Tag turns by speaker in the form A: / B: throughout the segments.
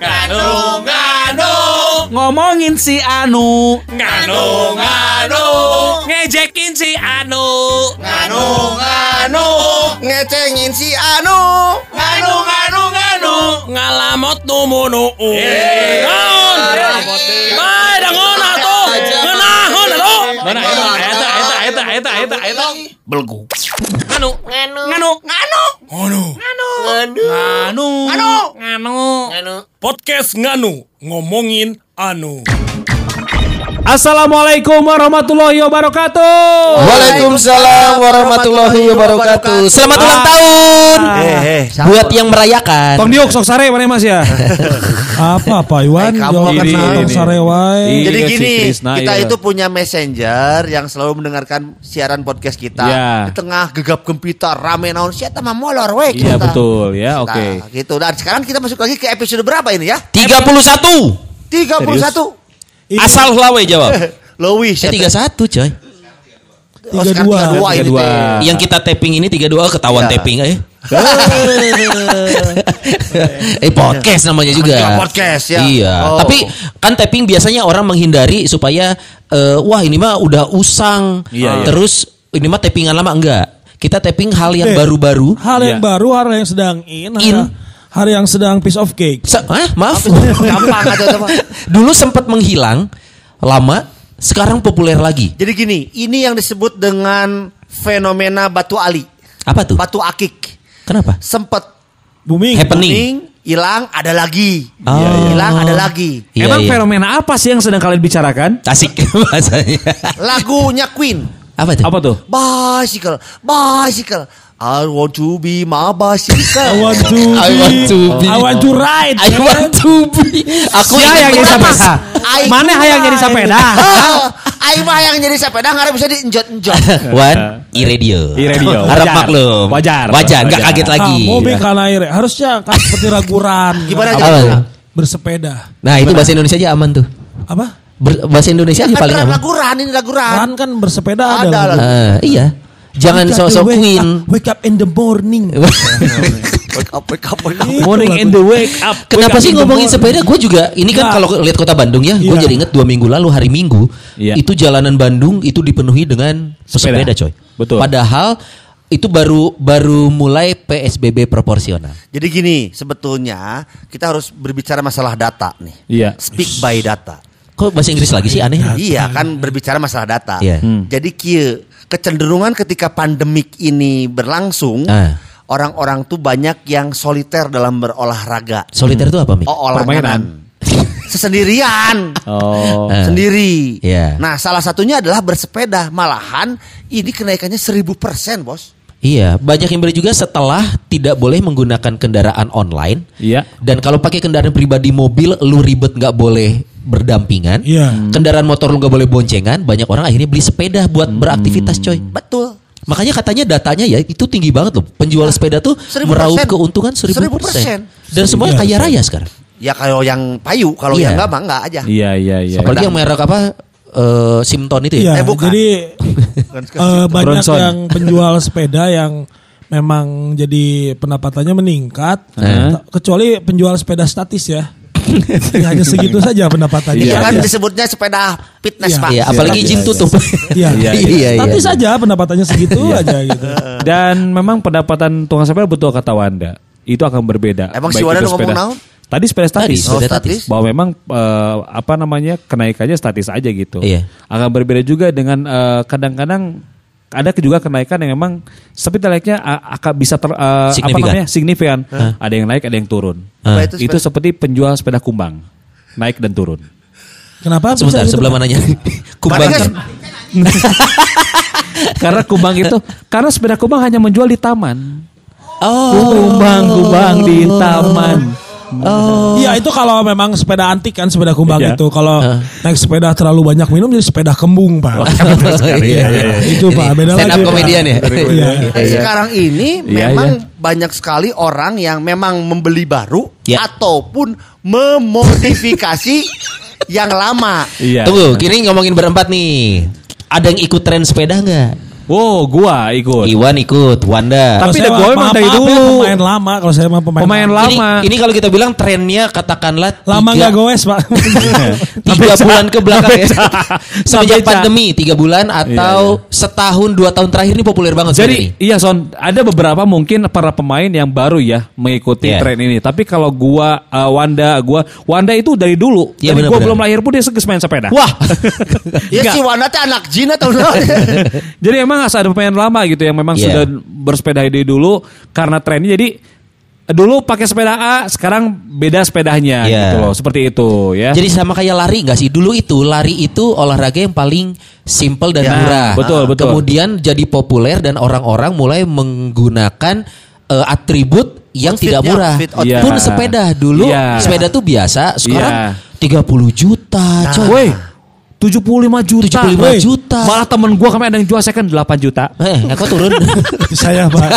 A: Nganu, nganu,
B: Ngomongin si Anu
A: nganu, nganu, ngejekin si Anu, nganu, nganu,
C: ngecengin si Anu
A: nganu, nganu, nganu, ngalamot numunu.
B: Eh.
A: Naon? Bae dangon atuh. Ngeunahon atuh.
B: Mana eta eta eta eta eta
A: Belgu. Nganu, nganu, nganu, nganu, nganu, nganu,
B: Anu
A: nganu, nganu, nganu. Podcast nganu ngomongin anu.
B: Assalamualaikum warahmatullahi wabarakatuh
D: Waalaikumsalam warahmatullahi wabarakatuh. Selamat ulang tahun.
C: eh
D: Buat yang merayakan.
B: Tong diuk sok sare mana mas ya
E: apa Pak Iwan
C: Eh, kamu
B: ini.
E: sarewai
B: Iya,
C: Jadi
B: si
C: gini, kita
B: iya.
C: itu punya messenger yang selalu mendengarkan siaran podcast kita.
B: Iya.
C: Di tengah gegap gempita rame naon siapa mah molor we
B: Iya
C: kita.
B: betul ya
C: Nah,
B: oke
C: gitu. Dan sekarang kita masuk lagi ke episode berapa ini ya?
D: 31.
C: 31.
D: Asal lawe jawab.
C: Lowi,
D: Eh 31 coy.
C: Oh, sekarang
E: 32.
C: 32 ini
B: 32.
C: teh.
D: Yang kita tapping ini 32 ketahuan
C: Iya.
D: tapping eh. eh podcast namanya juga.
C: podcast, ya.
D: Iya.
C: Oh.
D: Tapi kan tapping biasanya orang menghindari supaya eh, wah ini mah udah usang.
B: Iya, iya.
D: Terus ini mah tappingan lama enggak. Kita tapping hal yang
E: Eh,
D: baru-baru.
E: hal yang
B: Iya.
E: baru hal yang sedang in,
D: In.
E: Hal yang sedang piece of cake
D: Se- Hah? maaf.
C: Gampang atau apa?
D: Dulu sempat menghilang lama, sekarang populer lagi.
C: Jadi gini, ini yang disebut dengan fenomena batu ali.
D: Apa tuh?
C: Batu akik.
D: Kenapa?
C: Sempet
E: booming
D: Happening.
C: booming, hilang, ada lagi.
D: Oh.
C: Hilang, ada lagi.
D: Iya,
B: Emang
D: iya.
B: fenomena apa sih yang sedang kalian bicarakan
D: Asik bahasanya.
C: Lagunya Queen.
D: Apa tuh?
B: apa tuh
C: Bicycle, bicycle. I want to be my bicycle.
E: I want to be
D: I want to be-
E: I want to ride
D: I want to be. Aku
B: Sia yang jadi sepeda Mana hayang jadi sepeda
C: Aing mah yang jadi sepeda nggak bisa dienjot-enjot.
D: One e-radio.
B: E-radio.
D: Harap
B: Wajar.
D: maklum.
B: Wajar.
D: Wajar. Gak kaget lagi.
E: Ah, mobil kan air harusnya kan seperti raguran
C: Gimana
D: Apa?
C: aja?
E: bersepeda
D: Nah itu bahasa Indonesia aja aman tuh.
E: apa
D: Ber- bahasa Indonesia aja
C: Kan
D: paling aman.
C: laguran ini laguran.
E: kan kan bersepeda
C: Ada.
D: Ah, iya. Jangan sosok
E: wake
D: queen.
E: up, wake up in the morning
C: Wake up, wake up, wake up.
E: Itu
B: morning in the wake up
D: Kenapa
B: Wake up
D: sih ngomongin
B: morning.
D: sepeda? Gue juga ini kan
E: Iya.
D: kalau lihat kota Bandung ya, gue
E: Iya.
D: jadi inget dua minggu lalu hari Minggu
B: Iya.
D: itu jalanan Bandung itu dipenuhi dengan
B: Sepeda.
D: sepeda, coy.
B: Betul.
D: Padahal itu baru baru mulai PSBB proporsional.
C: Jadi gini, sebetulnya kita harus berbicara masalah data nih.
B: Iya.
C: Speak by data.
D: Kok bahasa Inggris lagi sih aneh?
C: Iya kan berbicara masalah data.
D: Iya.
B: Hmm.
C: Jadi kieu kecenderungan ketika pandemik ini berlangsung,
D: Ah.
C: orang-orang tuh banyak yang soliter dalam berolahraga.
D: Soliter itu apa, Mi?
C: Oh,
B: Permainan.
C: Sesendirian.
B: oh
D: Ah.
C: Sendiri.
D: Iya.
C: Nah, salah satunya adalah bersepeda. Malahan ini kenaikannya seribu persen, bos.
D: Iya, banyak yang beli juga setelah tidak boleh menggunakan kendaraan online.
B: Iya.
D: Dan kalau pakai kendaraan pribadi mobil, lu ribet nggak boleh berdampingan.
E: Iya.
D: Kendaraan motor lu nggak boleh boncengan. Banyak orang akhirnya beli sepeda buat beraktivitas, coy.
C: Betul.
D: Makanya katanya datanya ya itu tinggi banget loh. Penjual sepeda tuh
C: Seribu
D: meraup
C: persen.
D: keuntungan seribu
C: Seribu
D: persen.
C: persen.
D: Dan semuanya
E: Iya,
D: kaya
E: iya.
D: raya sekarang.
C: Ya kalau yang payu, kalau
D: Iya.
C: yang enggak mah enggak aja.
B: iya iya iya
D: Apalagi yang merek apa? eh, Simton itu ya.
E: Iya,
C: Eh, bukan.
E: jadi eh, banyak
B: Bronson.
E: yang penjual sepeda yang memang jadi pendapatannya meningkat,
D: Eh.
E: Ta- kecuali penjual sepeda statis ya. Ya, hanya segitu saja pendapatannya.
C: Iya
B: Iya,
C: kan
E: Iya.
C: disebutnya sepeda fitness,
E: Iya.
C: Pak.
D: Iya, apalagi
B: iya,
D: gym
B: iya.
D: tutup.
E: Iya,
B: Iya,
D: iya, iya.
E: statis saja pendapatannya segitu aja gitu.
B: Dan memang pendapatan tukang sepeda betul kata Wanda. Itu akan berbeda.
C: Emang si Wanda ngomong
B: sepeda-
C: naon?
B: Tadi sepeda
D: Tadi
B: statis.
C: Oh,
D: statis.
C: statis.
B: Bahwa memang eh, apa namanya kenaikannya statis aja gitu.
D: Iya.
B: Akan berbeda juga dengan eh, kadang-kadang ada juga kenaikan yang memang seperti layaknya a- akan bisa ter, eh, apa
D: Signifikan.
B: namanya signifikan. Ada yang naik, ada yang turun.
C: Apa
B: Itu,
C: sepeda-
B: seperti penjual sepeda kumbang, naik dan turun.
E: Kenapa?
D: Sebentar,
E: gitu,
D: sebelah
E: Pak?
D: mananya? Kumbang.
C: Kan-
B: karena kumbang itu, karena sepeda kumbang hanya menjual di taman.
D: Oh.
B: Kumbang, kumbang di taman.
E: Iya itu kalau memang sepeda antik kan sepeda kumbang
B: Iya.
E: itu kalau naik sepeda terlalu banyak minum jadi sepeda kembung pak.
D: Iya, iya, iya.
E: itu pak beda
D: Stand up
E: lagi. Pak.
D: comedian ya?
E: Iya.
C: Sekarang ini
B: Iya,
C: memang
B: iya.
C: banyak sekali orang yang memang membeli baru ataupun memodifikasi yang lama.
B: Iya.
D: Tunggu, kini ngomongin berempat nih. Ada yang ikut tren sepeda nggak?
B: Oh, gua ikut.
D: Iwan ikut, Wanda.
B: Tapi The Goal emang dari
E: ya,
B: dulu.
E: pemain lama kalau saya mah pemain,
B: Pemain
E: lama.
B: lama.
D: Ini, ini kalau kita bilang trennya katakanlah
E: Lama nggak goes pak.
D: tiga bulan ke belakang ya. Semenjak
B: Ngebeca.
D: pandemi tiga bulan atau setahun dua tahun terakhir ini populer banget
B: Jadi iya Son, ada beberapa mungkin para pemain yang baru ya mengikuti
D: Iya.
B: tren ini. Tapi kalau gua uh, Wanda, gua Wanda itu dari dulu.
D: Iya,
B: dari gua
D: benar-benar.
B: belum lahir pun dia seges main sepeda.
D: Wah,
C: Ya si Wana teh anak jin atau?
B: Jadi emang harus ada pemain lama gitu yang memang
D: Iya.
B: sudah bersepeda dari dulu karena trennya jadi dulu pakai sepeda A, sekarang beda sepedanya
D: Iya.
B: gitu loh. Seperti itu ya.
D: jadi sama kayak lari nggak sih? Dulu itu lari itu olahraga yang paling simple dan
B: Ya,
D: murah.
B: betul, betul.
D: Kemudian jadi populer dan orang-orang mulai menggunakan eh, atribut yang
C: Outfitnya,
D: tidak murah.
C: outfit,
B: outfit.
D: Pun sepeda dulu
B: Iya.
D: sepeda tuh biasa, sekarang
B: Iya.
D: 30 juta. coy.
B: Woi, 75 juta.
D: 75
B: Woi,
D: juta.
B: Malah temen gua kemarin ada yang jual second 8 juta.
D: Eh, nggak kok turun.
E: saya pak.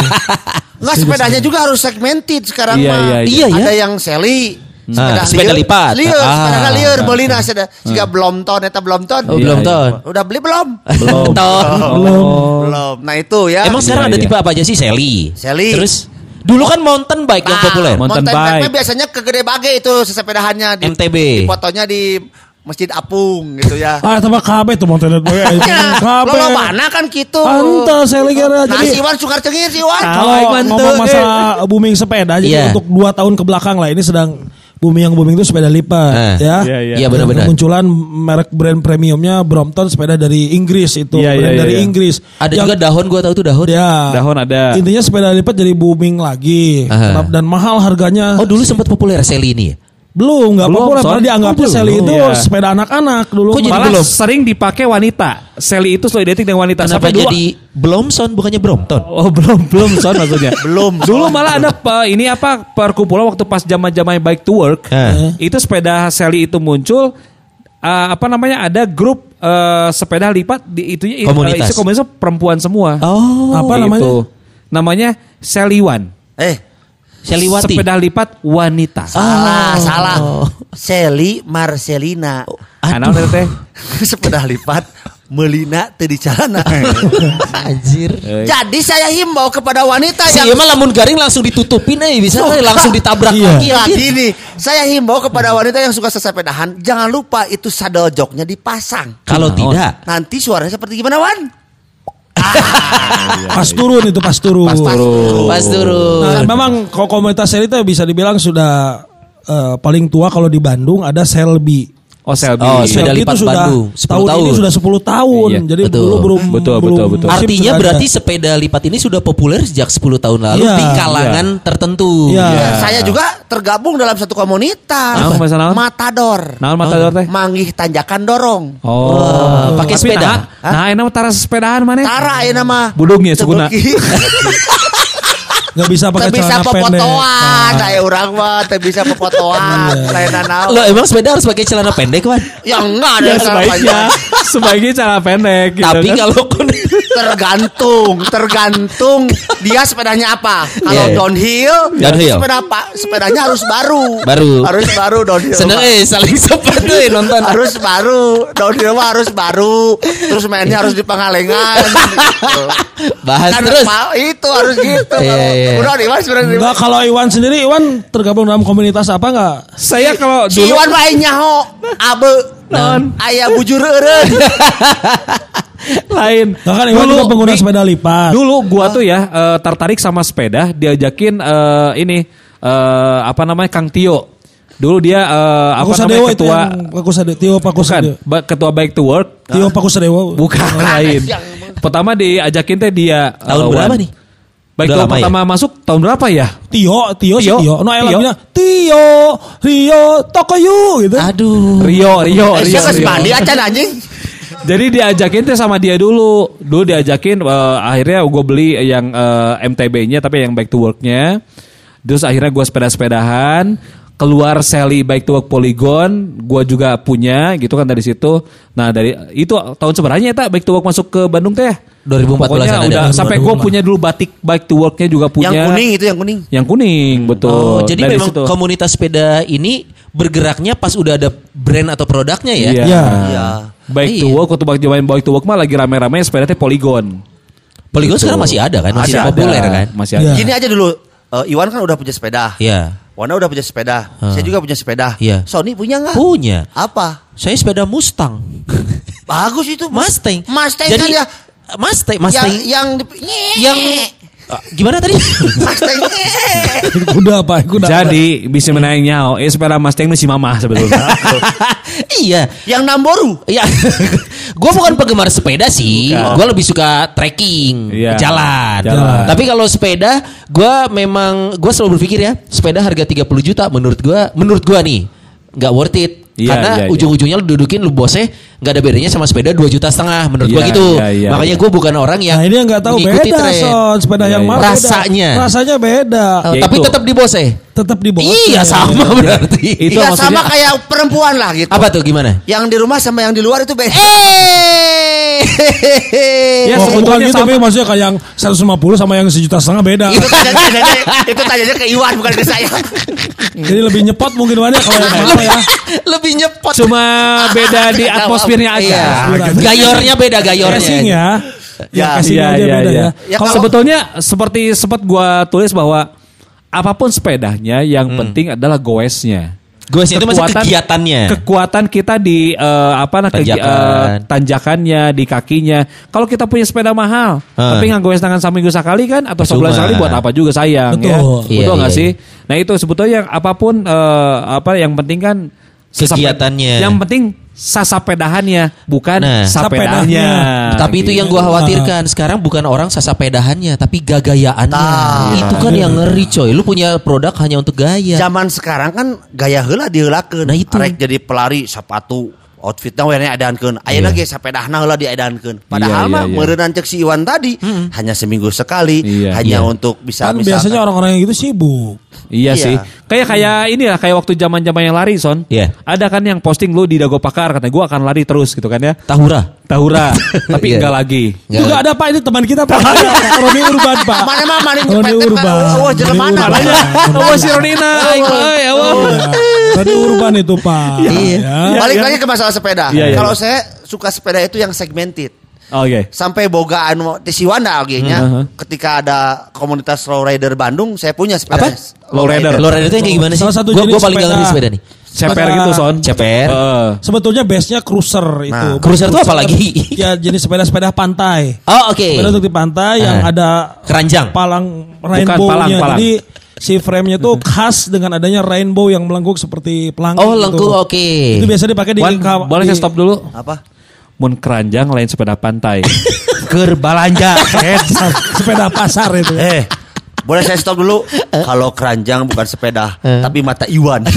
C: Enggak sepedanya juga harus segmented sekarang
B: Iya,
C: mah.
B: iya,
D: iya. Iya, ya.
C: Ada yang seli.
D: Ah, sepeda lipat.
C: Liur,
D: Ah.
C: sepeda liur beli nah sepeda. Jika belum ton eta belum ton.
D: Oh, belum
B: Iya,
D: ton.
C: Udah beli belum?
B: Belum.
D: Ton.
E: Belum.
C: Belum. Nah itu ya.
D: Emang sekarang
B: Iya,
D: ada
B: iya.
D: tipe apa aja sih? Sally.
C: Sally.
D: Terus dulu kan mountain bike yang
C: Nah,
D: populer.
B: Mountain
C: mountain bike biasanya kegede bage itu sesepedahannya di
D: MTB.
C: Di fotonya di Masjid Apung gitu ya.
E: Ah, tambah KB tuh mau tenet gue.
C: Ya,
E: KB.
C: lo mana kan gitu.
E: Anta saya lagi
C: Nah,
E: jadi
C: si Iwan sukar cengir si Iwan.
E: kalau ngomong masalah booming sepeda jadi
D: Iya.
E: untuk dua tahun ke belakang lah ini sedang booming yang booming itu sepeda lipat
D: Eh.
E: ya.
B: Iya, iya.
D: Iya, benar-benar.
E: Kemunculan merek brand premiumnya Brompton sepeda dari Inggris itu
B: Iya,
E: brand
B: iya,
E: dari
B: iya.
E: Inggris.
D: Ada
E: Yang-
D: juga dahon gua tahu tuh dahon.
E: Ya.
B: Dahon ada.
E: Intinya sepeda lipat jadi booming lagi
D: Aha.
E: Kenapa- dan mahal harganya.
D: Oh dulu sempat populer Sally ini ya?
E: Belum nggak
B: Belum,
E: populer
B: Son.
E: karena dianggapnya
B: Oh,
E: Sally
B: belum.
E: itu
B: Iya.
E: sepeda anak-anak dulu.
D: Kok jadi.
B: Malah
D: belum?
B: sering dipakai wanita. Sally itu selalu identik dengan wanita.
D: Kenapa
B: Sampai
D: jadi Blomson bukannya Brompton?
B: Oh belum belum son maksudnya.
C: Belum,
B: Dulu malah ada pe- ini apa perkumpulan waktu pas zaman zaman bike to work.
D: Eh.
B: Itu sepeda Sally itu muncul. eh, apa namanya ada grup eh, sepeda lipat di itunya
D: Komunitas.
B: isi komunitas perempuan semua.
D: Oh,
E: Apa namanya?
B: Gitu. Namanya Sally One.
C: Eh,
D: Seliwati.
B: Sepeda lipat wanita.
C: salah, salah. Sally Marcelina.
B: Ah, naon eta teh?
C: sepeda lipat melina teu dicarana.
D: Anjir.
C: Jadi saya himbau kepada wanita
D: Si
C: yang
D: emang lamun garing langsung ditutupin eh bisa eh, langsung ditabrak
E: Iya.
D: lagi. Anjir.
C: gini, saya himbau kepada wanita yang suka sesepedahan, jangan lupa itu saddle joknya dipasang.
D: Kalau
B: Naon?
D: tidak,
C: Nanti suaranya seperti gimana Wan?
E: Pas turun itu pas turun.
B: Pas turun.
D: pas turun.
E: Nah, memang kalau komunitas Sally itu bisa dibilang sudah eh, paling tua kalau di Bandung ada Selby.
B: Oh Selby.
D: Oh, sepeda
E: Selby
D: lipat
E: itu sudah
D: Bandung, 10
E: tahun, ini
D: tahun.
E: sudah 10 tahun.
B: Iya,
E: Jadi
D: betul.
E: dulu belum
B: Betul,
E: belum
B: betul, betul.
D: Artinya
E: ada.
D: berarti sepeda lipat ini sudah populer sejak 10 tahun lalu
E: Iya.
D: di kalangan tertentu.
E: Iya.
C: Ya, saya juga tergabung dalam satu komunitas.
B: Bahasa naon?
C: Matador.
B: Naon matador teh?
C: Manggih tanjakan dorong.
B: Oh,
D: pakai
B: Tapi
D: sepeda?
B: Nah, nah ini mah taras sepedaan mana?
C: Tara ya nama.
B: Budungnya suguna.
E: Nggak bisa pakai celana pendek.
C: pepotoan,
E: Nah,
C: aya urang mah teu bisa pepotoan. Lain naon.
D: Lo emang sepeda harus pakai celana pendek, Wan?
C: Ya enggak ada
B: Ya sebaiknya, sebaiknya cara pendek gitu
D: Tapi
B: kan.
D: kalau
C: tergantung, tergantung dia sepedanya apa. Kalau
D: Iya, iya.
C: downhill,
D: Downhill.
C: sepeda apa? Sepedanya harus baru.
D: Baru.
C: Harus baru downhill.
D: seneng eh saling sempat tuh nonton.
C: harus baru downhill mah harus baru terus mainnya harus di Pangalengan gitu.
D: Bahas
C: Kan
D: terus.
C: itu harus gitu
D: Iya, iya.
C: udah mas bener
E: Enggak kalau Iwan sendiri Iwan tergabung dalam komunitas apa enggak?
B: Saya kalau
C: si
B: dulu
C: Iwan mah nyaho abe
B: Non.
C: ayah bujur eureun
B: lain.
E: Nah kan Iwan juga pengguna
B: Nih,
E: sepeda lipat.
B: Dulu gua tuh ya eh, tertarik sama sepeda, diajakin eh, ini eh, apa namanya Kang Tio. Dulu dia eh, apa
E: Pakusadewa
B: namanya
E: itu
B: ketua
E: Pakusadewa, Tio
B: bukan
E: Pakusadewa.
B: ba- ketua Bike to Work.
E: Tio Pakusadewa.
B: Bukan lain. Pertama diajakin teh dia
D: Tahun
B: eh,
D: berapa nih?
B: Bike
D: Udah lama ya?
B: pertama masuk tahun berapa ya?
E: Tio, Tio, si
B: Tio.
E: Tio. No,
B: Tio.
E: lagunya Tio, Rio, Tokoyu gitu.
D: Aduh.
B: Rio, Rio,
C: eh
B: Rio.
C: siapa
B: Rio.
C: acan anjing
B: Jadi diajakin teh sama dia dulu. Dulu diajakin eh, akhirnya gue beli yang eh, MTB-nya tapi yang back to work-nya. Terus akhirnya gue sepeda-sepedahan keluar Sally Bike to Work Polygon, gue juga punya gitu kan dari situ. Nah dari itu tahun sebenarnya ya Bike to Work masuk ke Bandung teh.
D: 2014
B: Pokoknya
D: ada.
B: udah sampai gue
E: 2014.
B: punya dulu batik Bike to Work-nya juga punya.
C: yang kuning itu yang kuning
B: Yang kuning betul.
D: Oh, jadi
B: Dari
D: memang
B: situ.
D: komunitas sepeda ini bergeraknya pas udah ada brand atau produknya ya.
B: Iya.
E: Iya.
C: Iya.
B: Bike to
D: Iya.
B: Work waktu zaman Bike to Work mah lagi rame-rame sepeda teh Polygon.
D: Polygon
B: Gitu.
D: sekarang masih ada kan? Masih
B: Ada,
D: populer
B: ada.
D: kan?
B: Masih ada.
E: Iya.
C: Gini aja dulu. eh, Iwan kan udah punya sepeda.
D: Iya.
C: Wana udah punya sepeda.
D: Hmm.
C: Saya juga punya sepeda.
D: Iya.
C: Sony punya nggak?
D: Punya.
C: Apa?
D: Saya sepeda Mustang.
C: Bagus itu.
D: Mustang.
C: Mustang
D: Jadi
C: kan ya.
D: Mustang,
C: Yang
D: Mustang
C: yang di,
D: yang Ah, gimana tadi?
E: Kuda apa? Kuda apa?
B: Jadi bisa menanya, oh, eh sepeda Mustang si Mama sebetulnya.
D: iya.
C: yang Namboru.
D: Ya, gue bukan penggemar sepeda sih. Gue lebih suka trekking,
B: Iya,
D: jalan.
B: jalan.
D: Tapi kalau sepeda, gue memang gue selalu berpikir ya, sepeda harga 30 juta menurut gue, menurut gue nih nggak worth it.
B: Iya,
D: Karena
B: iya, iya.
D: ujung-ujungnya lu dudukin lu bosnya nggak ada bedanya sama sepeda 2 juta setengah menurut gue
B: Iya,
D: gitu.
B: iya, iya,
D: Makanya
B: iya.
D: gue bukan orang yang
E: Nah ini yang nggak tahu beda
D: tren.
E: son sepeda
B: Iya,
E: yang
B: iya.
E: mahal beda.
D: Rasanya.
E: rasanya beda
D: Oh,
B: Ya
D: tapi
B: itu.
D: tetap di bosnya.
E: Tetap di bawah
D: Iya sama berarti.
B: Itu
C: Iya
B: maksudnya-
C: sama kayak perempuan lah gitu.
D: Apa tuh gimana?
C: Yang di rumah sama yang di luar itu beda.
D: Eh.
B: Ya,
E: oh, bukan
B: sebetulnya
E: gitu tapi maksudnya kayak yang 150 sama yang sejuta setengah beda
C: itu tanya tanyanya, itu tanyanya ke Iwan bukan ke saya.
E: jadi lebih nyepot mungkin Wan ya kalau yang mahal ya
D: Lebih nyepot.
B: Cuma beda di atmosfernya aja.
D: Iya.
E: Gitu.
D: Gayornya beda gayornya.
E: ya ya casing
B: Iya,
E: aja
B: iya,
E: beda
B: iya.
E: ya
C: Ya,
B: Kalau
C: kalau-
B: sebetulnya seperti sempat gua tulis bahwa apa pun sepedanya yang
D: Hmm.
B: penting adalah goesnya.
D: Gue itu
B: Kekuatan-
D: kegiatannya.
B: Kekuatan kita di eh, apa nah
D: Tanjakan.
B: eh, tanjakannya di kakinya. Kalau kita punya sepeda mahal,
D: Hmm.
B: tapi nggak goes tangan seminggu sekali kan atau sebulan sekali buat apa juga sayang ya.
E: Betul.
D: Iya,
B: Betul nggak
D: iya,
B: sih? Nah itu sebetulnya apa pun eh, apa yang penting kan
D: Kegiatannya.
B: Yang penting sasapedahannya bukan
D: Nah.
B: sapedahnya.
D: tapi itu yang gue khawatirkan sekarang bukan orang sasapedahannya tapi gagayaannya.
C: Tah.
D: Itu kan yang ngeri coy. Lu punya produk hanya untuk gaya.
C: Zaman sekarang kan gaya heula diheulakeun.
D: Nah, itu.
C: Rek jadi pelari sepatu outfitnya warnanya edankeun. Ayeuna ge sapedahna heula diedankeun.
B: Iya,
C: Padahal mah
B: iya, iya.
C: meureunan cek si Iwan tadi hanya seminggu sekali,
B: Iya.
C: hanya
D: Iya.
C: untuk bisa
E: kan
C: misalkan-
E: biasanya orang-orang yang gitu sibuk
B: Iya,
C: Iya.
B: sih. Kayak kayak ini lah kayak waktu zaman-zaman yang lari son.
D: Iya.
B: Ada kan yang posting lu di Dago Pakar katanya gua akan lari terus gitu kan ya.
D: Tahura.
B: Tahura, tapi
D: Iya.
B: enggak lagi.
E: Juga ada pak ini teman kita pak Roni Urban pak
C: Mana mah maling
E: Roni Urban
C: Oh, jelema
E: Roni
C: mana?
E: Urban.
B: Oh si Ronina, mah, ya Allah.
E: Roni Urban itu pak
D: Iya.
E: Ya.
C: Balik lagi ke masalah sepeda.
B: Iya, iya.
C: Kalau saya suka sepeda itu yang segmented.
B: Oke.
C: Sampai boga anu di Siwanda nya
B: Mhm.
C: ketika ada komunitas low rider Bandung, saya punya sepeda.
D: Apa?
B: Low rider.
D: Lo itu yang kayak gimana sih?
E: Salah satu
D: Gue
E: jenis
D: paling gak
E: sepeda.
D: ngerti sepeda nih.
B: Ceper
E: Sepeda-
B: gitu son.
D: Ceper.
B: Heeh.
E: sebetulnya base-nya cruiser itu
C: Nah,
D: cruiser itu apa lagi?
E: ya jenis sepeda-sepeda pantai
D: Oh oke.
E: sepeda untuk di pantai yang
D: Ah.
E: ada
D: Keranjang.
E: palang rainbow-nya jadi si frame-nya tuh khas dengan adanya rainbow yang melengkung seperti pelangi
D: Oh
E: gitu.
D: lengkung oke.
E: itu biasa dipakai di
B: Wan,
E: ka-
B: boleh
E: di-
B: saya stop dulu?
C: Apa?
B: Mun keranjang lain sepeda pantai.
C: Ker balanja.
E: sepeda pasar itu
C: eh, boleh saya stop dulu? Kalau keranjang bukan sepeda,
D: Eh.
C: tapi mata Iwan.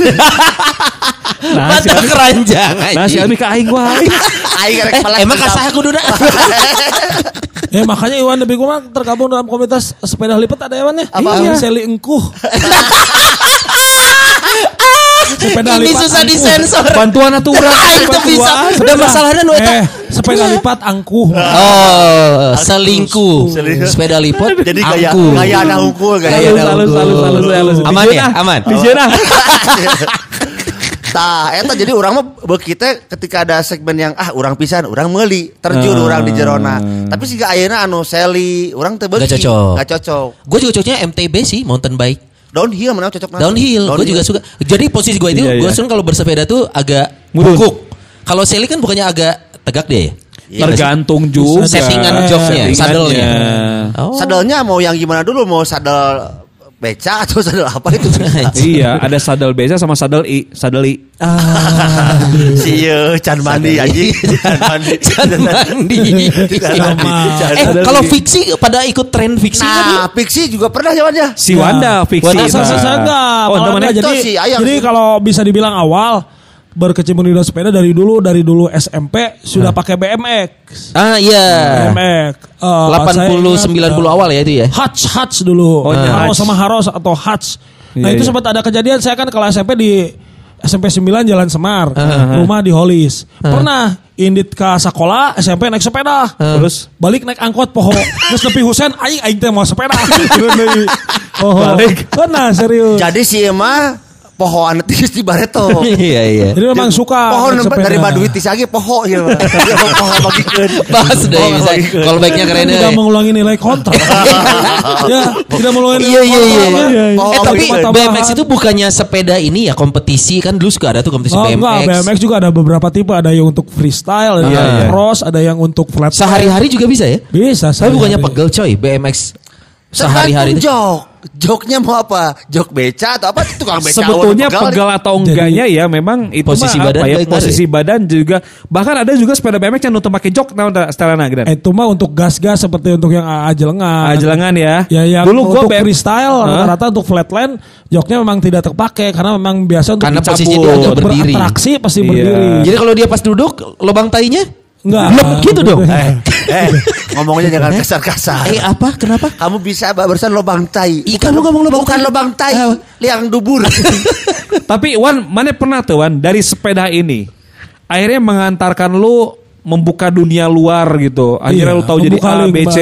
B: Nah, si
D: Mata
B: Ami,
D: keranjang
B: nah, si. Ami ke aing gua.
C: Aing rek
D: Eh, emang kasah aku duda.
E: Ya makanya Iwan lebih kurang tergabung dalam komunitas sepeda lipat ada Iwan ya?
C: Apa?
E: Iya. Seli engkuh. sepeda
D: Ini
E: lipat
D: susah
E: angkuh.
D: disensor.
B: Bantuan.
D: Ah, itu bisa. Udah masalahnya nu.
E: Eh, sepeda lipat angkuh.
D: Oh, selingkuh.
C: Selingkuh.
D: Sepeda lipat.
C: Jadi
D: angkuh.
C: gaya anak hukum
B: Halus,
C: anak hukum.
D: Aman
B: Di
D: ya? Aman.
C: Tah, eta jadi orang mah kita ketika ada segmen yang ah orang pisan, orang meuli, terjun
B: Hmm.
C: orang di jerona. Tapi sih ayeuna anu seli, orang teu beuki.
D: Nggak cocok.
C: Nggak cocok.
D: Gue juga cocoknya MTB sih, mountain bike.
C: Downhill mana cocok nanti?
D: Downhill, gue juga suka. Jadi posisi gue itu,
B: Iya,
D: gue
B: iya.
D: seneng kalau bersepeda tuh agak bungkuk. Kalau seli kan bukannya agak tegak dia ya?
B: Tergantung juga.
D: Settingan joknya, sadelnya. Oh.
C: Sadelnya mau yang gimana dulu? Mau sadel beca atau sadel apa itu?
B: Iya, ada sadel beca sama sadel i, sadel i.
D: Ah,
C: si can mandi anjing. Can mandi.
D: Can mandi. Eh, kalau fiksi pada ikut tren fiksi kan?
C: Nah, Pixie juga pernah zamannya.
B: Si Wanda fiksi.
E: Wanda
B: nah.
E: enggak.
B: Oh,
E: enggak. jadi
C: Itu si Ayang
E: jadi kalau bisa dibilang awal berkecimpung di dunia sepeda dari dulu dari dulu SMP sudah pakai BMX.
D: Ah iya.
E: BMX. Eh,
D: 80
E: saya ingat,
D: 90 awal ya itu ya.
E: Hutch Hutch dulu.
B: Oh, iya,
E: Haros sama Haros atau Hutch. Nah,
B: Iya,
E: itu
B: iya.
E: sempat ada kejadian saya kan kalau SMP di SMP 9 Jalan Semar, rumah di Holis. Pernah indit ke sekolah SMP naik sepeda.
B: Terus
E: balik naik angkot poho. Terus lebih Husen aing aing teh mau sepeda. oh,
B: Balik.
E: Serius.
C: Jadi si Pohon tis di bareto.
D: Iya iya.
E: Jadi memang suka
C: Pohon dari baduit tis lagi poho ya. Poho bagikeun.
D: Bahas deh bisa. Callbacknya keren
E: tidak
D: deh.
E: mengulangi nilai kontrak. ya, tidak mengulangi
D: Iya
E: nilai
D: iya iya.
E: kontrak.
C: Oh,
D: Eh tapi. BMX itu bukannya sepeda ini ya kompetisi kan dulu suka ada tuh kompetisi
E: Oh,
D: BMX.
E: enggak, BMX juga ada beberapa tipe, ada yang untuk freestyle, ada
B: Iya,
E: yang
B: iya.
E: cross, ada yang untuk flat.
D: Sehari-hari juga bisa ya?
E: bisa.
D: Tapi bukannya pegel coy BMX sehari-hari
C: jok. Joknya mau apa? Jok beca atau apa? Tukang beca.
B: Sebetulnya
C: orang
B: pegal atau enggaknya ya memang itu
D: Posisi
B: mah
D: badan
B: apa ya, posisi badan juga bahkan ada juga sepeda BMX yang nutup pakai jok nah setelana gitu.
E: Eh, Itu mah untuk gas-gas seperti untuk yang AA jelengan.
B: Ah, jelengan ya.
E: Ya yang
B: Dulu gua
E: untuk
B: BM
E: freestyle
B: Hah?
E: rata-rata untuk flatland joknya memang tidak terpakai karena memang biasa untuk
D: Karena
E: dicabut.
D: posisinya dia berdiri.
E: Beratraksi pasti
B: Iya.
E: berdiri.
D: Jadi kalau dia pas duduk lubang tainya
E: Enggak.
D: Blok gitu dong.
C: Eh, eh, ngomongnya jangan kasar-kasar.
D: Eh apa? Kenapa?
C: Kamu bisa barusan lobang tai.
D: Ih, kamu ngomong lobang
C: bukan
D: tai.
C: lobang tai,
D: Ah.
C: liang dubur.
B: Tapi Wan, mana pernah tuh Wan dari sepeda ini akhirnya mengantarkan lu membuka dunia luar gitu. Akhirnya
E: Iya,
B: lu tahu jadi A, B, C.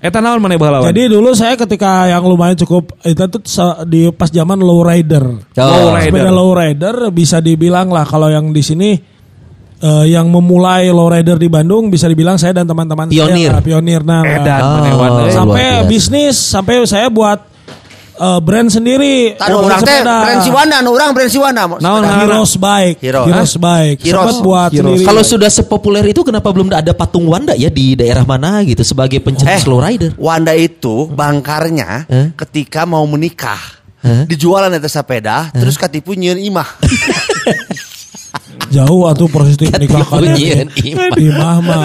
B: Eta naon mana baheula Wan?
E: Jadi dulu saya ketika yang lumayan cukup itu tuh di pas zaman low rider.
D: Oh,
B: rider.
E: Sepeda low rider bisa dibilang lah kalau yang di sini eh, yang memulai low rider di Bandung bisa dibilang saya dan teman-teman
D: Pionir.
E: saya pionir nah
B: Edan
D: Oh.
B: eh.
E: sampai
D: luar biasa.
E: bisnis sampai saya buat eh, brand sendiri
C: Taruh orang teh
E: sepeda.
C: brand Siwana, nu urang brand Siwana. Sepeda.
B: naon?
E: Heroes Bike,
C: Hero.
E: Heroes Bike,
C: Heroes.
E: sempat buat
B: Heroes.
E: sendiri.
D: Kalau sudah sepopuler itu kenapa belum ada patung Wanda ya di daerah mana gitu sebagai pencetus
C: Eh,
D: slow rider?
C: Wanda itu bangkarnya
D: Eh?
C: ketika mau menikah.
D: Eh?
C: Dijualan eta sepeda, terus katipu nyieun imah.
E: jauh atau proses
D: Nyieun imah.
E: imah mah.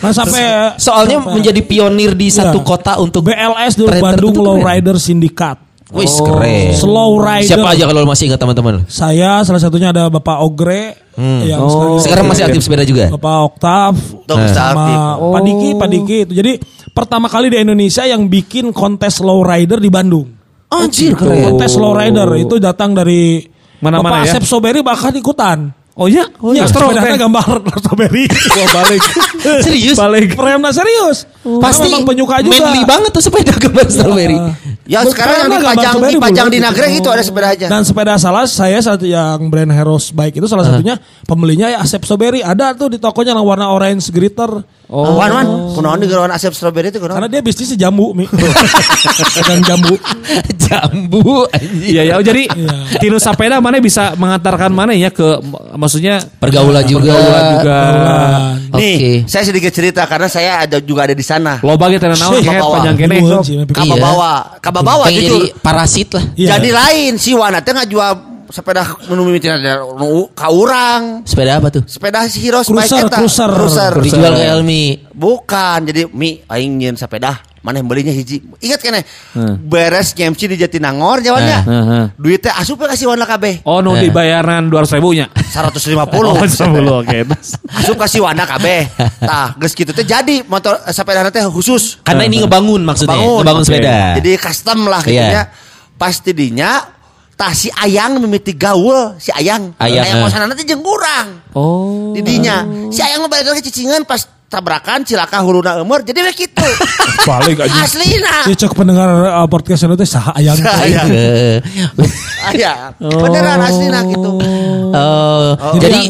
E: Nah sampai
D: Soalnya
E: sampai-
D: menjadi pionir di satu
E: Iya.
D: kota untuk
E: BLS dulu Bandung
D: tertentu
E: Low
D: keren.
E: Rider Syndikat.
D: Wih keren.
E: Slow rider.
D: Siapa aja kalau masih ingat teman-teman?
E: Saya salah satunya ada Bapak Ogre yang
B: Oh.
D: Sekarang masih aktif sepeda juga?
E: Bapak Oktav
C: Tuh, bisa
E: sama
C: aktif.
E: Pak Diki, Pak Diki itu. Jadi pertama kali di Indonesia yang bikin kontes low rider di Bandung.
D: Anjir keren.
E: Kontes low rider itu datang dari
B: Mana-mana
E: Bapak
B: ya?
E: Asep Soberi bahkan ikutan.
B: Oh iya, oh
E: Ya,
B: iya,
E: sepedanya gambar strawberry.
B: Gua balik.
D: Serius?
B: balik.
E: Remna serius.
D: Pasti
E: Karena memang penyuka juga.
D: manly banget tuh sepeda gambar strawberry.
C: Ya
E: Betul,
C: sekarang yang dipajang dipajang di. Nagreg itu ada sepedanya.
E: Dan sepeda salah saya satu yang brand Heroes Bike itu salah satunya pembelinya ya Asep Soberi ada tuh di tokonya yang warna orange glitter.
C: Oh, wan wan, kunaon di gerowan asep strawberry itu kunaon?
E: Karena dia bisnisnya jambu, Mi. Pegang jambu.
D: Jambu.
B: Iya ya, oh, jadi
E: Iya.
B: Tino Sapeda mana bisa mengantarkan mana ya ke maksudnya
D: Pergaulan juga.
B: pergaulan juga.
C: Nih,
D: Oke.
C: saya sedikit cerita karena saya ada juga ada di sana.
B: Loba gitu naon
C: Shit.
B: head
C: Bawa.
B: panjang kene
E: Duluan
B: sok.
E: sih, Mi.
C: Kaba bawa, kaba bawa
D: Pengen
C: jujur.
D: jadi parasit lah.
E: Iya.
C: Jadi lain si Wana teh ngajual sepeda nu mimitina ada nu ka urang.
D: Sepeda apa tuh?
C: Sepeda si Heroes
E: Cruiser,
C: bike
E: cruiser.
C: cruiser.
D: Dijual ke Elmi.
C: Bukan, jadi mi aing sepeda. Mana yang belinya hiji. Ingat kene. Beres MC di Jatinangor jawabannya.
B: Hmm. Heeh.
C: Duitnya asup ke kasih Wana kabeh.
B: Oh, nu
D: Eh.
B: dibayaran 200 ribunya.
C: 150.
B: Oh, 10 oke.
C: Asup kasih Wana kabeh. Tah, geus kitu teh jadi motor eh, sepeda teh khusus.
D: Karena ini ngebangun maksudnya,
C: Bangun.
D: ngebangun
B: Oke.
D: sepeda.
C: Jadi custom lah gitu
D: Iya.
C: ya. Pas tidinya tah si Ayang mimiti gaul si Ayang.
D: Ayang,
C: Ayang
D: eh.
C: kosanana teh jeung urang.
B: Oh.
C: Didinya. Si Ayang balik lagi cicingan pas tabrakan cilaka huluna eumeur jadi we kitu.
B: Balik aja.
C: Aslina.
E: Dia cek pendengar uh, podcast itu saha ayang.
C: Ayang.
D: Eh,
C: Ayang. Beneran aslina gitu.
D: oh,
E: Jadi
D: jadi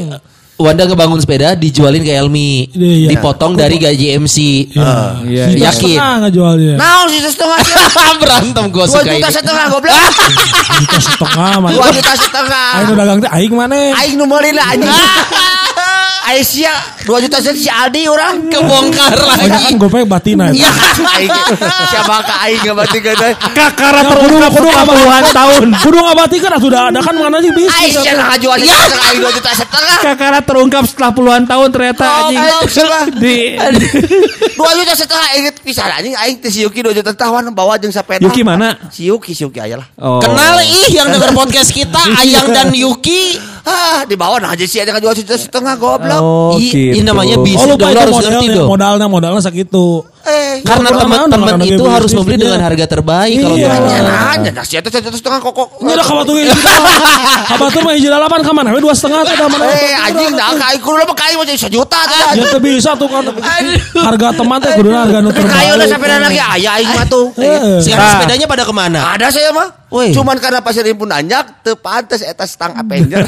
D: Wanda ngebangun sepeda dijualin ke Elmi,
E: Iya.
D: dipotong dari gaji MC.
B: Iya.
E: Juta
D: Yakin.
E: setengah ngejualnya.
C: Naon sih setengah?
D: Berantem
C: Dua
D: suka
C: juta
D: ini.
C: setengah goblok.
E: Juta setengah.
C: Dua juta setengah.
E: Aing dagang teh aing mana?
C: Aing meuli lah anjing. Aisyah dua juta setengah si Aldi orang.
D: Kebongkar
E: Banyak
D: lagi.
E: kan gopek batina.
C: Ya, aing siapa ka aing ngebati ka deui.
B: Kakara
E: Ya, kudu kudu
B: puluhan tahun.
E: Kudu ngabatikan atuh da ada kan mana sih bisnis.
C: Aisyah nah ngajual
D: Ya.
C: aing dua juta setengah.
B: Kakara terungkap setelah puluhan tahun ternyata anjing.
C: Goblok salah.
B: Di
C: Dua juta setengah aing pisan anjing aing teh si Yuki dua juta setengah bawa jeung sepeda.
B: Yuki mana?
C: Si Yuki, si Yuki aya lah.
B: Oh.
D: Kenal ih yang denger podcast kita Ayang dan Yuki.
C: Ah, di bawah nah aja sih ada ngajual juta setengah goblok.
B: Oh,
D: Ih,
B: gitu.
D: ini namanya bis-
E: Oh lupa itu modalnya, modalnya modalnya segitu.
C: Eh,
D: Karena teman-teman itu harus membeli dengan harga terbaik kalau
E: Iya.
C: nanya, nasi itu satu setengah kokok.
E: Ini udah kabatur hiji Kabatur mah hiji delapan ka mana? Dua setengah teh da mana?
C: Eh, anjing dah kai kudu mah kai mah jadi sejuta teh.
E: Ya teu bisa tuh kan. Harga teman teh kudu harga nu
C: Tapi kayu udah sampai lagi aya aing mah tuh.
E: Eh.
D: Sekarang
B: Nah.
D: sepedanya pada ke mana?
C: Ada saya mah.
D: Woi.
C: Cuman karena pasir pun anjak teu pantes eta stang Avenger.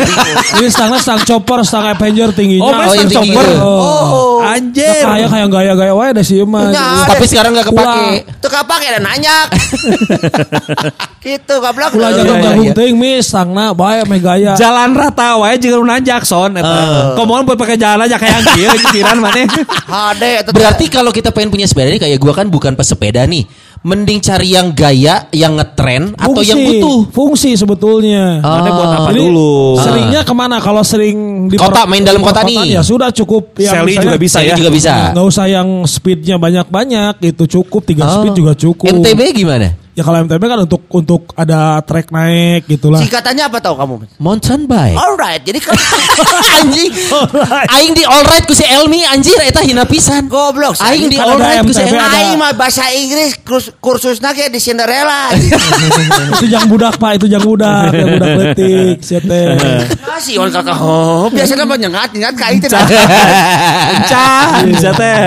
E: Ini stangnya stang chopper, stang Avenger tingginya.
B: Oh,
D: Oh,
B: stang
D: tinggi
B: chopper.
D: gitu.
C: Oh.
B: Anjir.
E: Nah, kayak kayak gaya-gaya wae da sih mah.
C: Nya,
D: Tapi sekarang nggak kepake.
C: Teu kapake dan nanyak. Gitu goblok.
E: Ulah
B: Iya,
E: jagung-jagung
B: iya.
E: teuing mi stangna bae me gaya.
B: Jalan rata wae jeung nu nanjak son eta. Komoan buat pakai jalan aja kayak kieu pikiran maneh.
C: Hade.
D: Berarti kalau kita pengen punya sepeda ini kayak gua kan bukan pesepeda nih. Mending cari yang gaya, yang ngetren atau yang butuh.
E: Fungsi sebetulnya.
B: Mana buat apa
E: Jadi,
B: dulu?
E: Seringnya ke mana kalau sering di
D: Kota, main dalam kota nih.
E: Ya sudah cukup yang
B: Sally
E: misalnya-
B: juga bisa
D: Sally
B: ya.
D: juga bisa.
E: Nggak usah yang speednya banyak-banyak itu cukup tiga
D: Oh.
E: speed juga cukup.
D: MTB gimana?
E: Ya kalau MTB kan untuk untuk ada track naik gitulah.
C: Singkatannya apa tahu kamu?
D: Mountain bike.
C: Alright, jadi kan
D: anjing. Aing di alright ku si Elmi anjir eta hina pisan.
C: goblok.
D: Aing di alright ku si Elmi.
E: ada-
C: Aing mah bahasa Inggris kursus kursusnya kayak di Cinderella.
E: itu jang budak pak, itu jang budak, jang budak letik, siete.
C: Kasih orang kakak. Oh, biasanya mah nyengat nyengat kayak itu.
B: Encah bisa teh.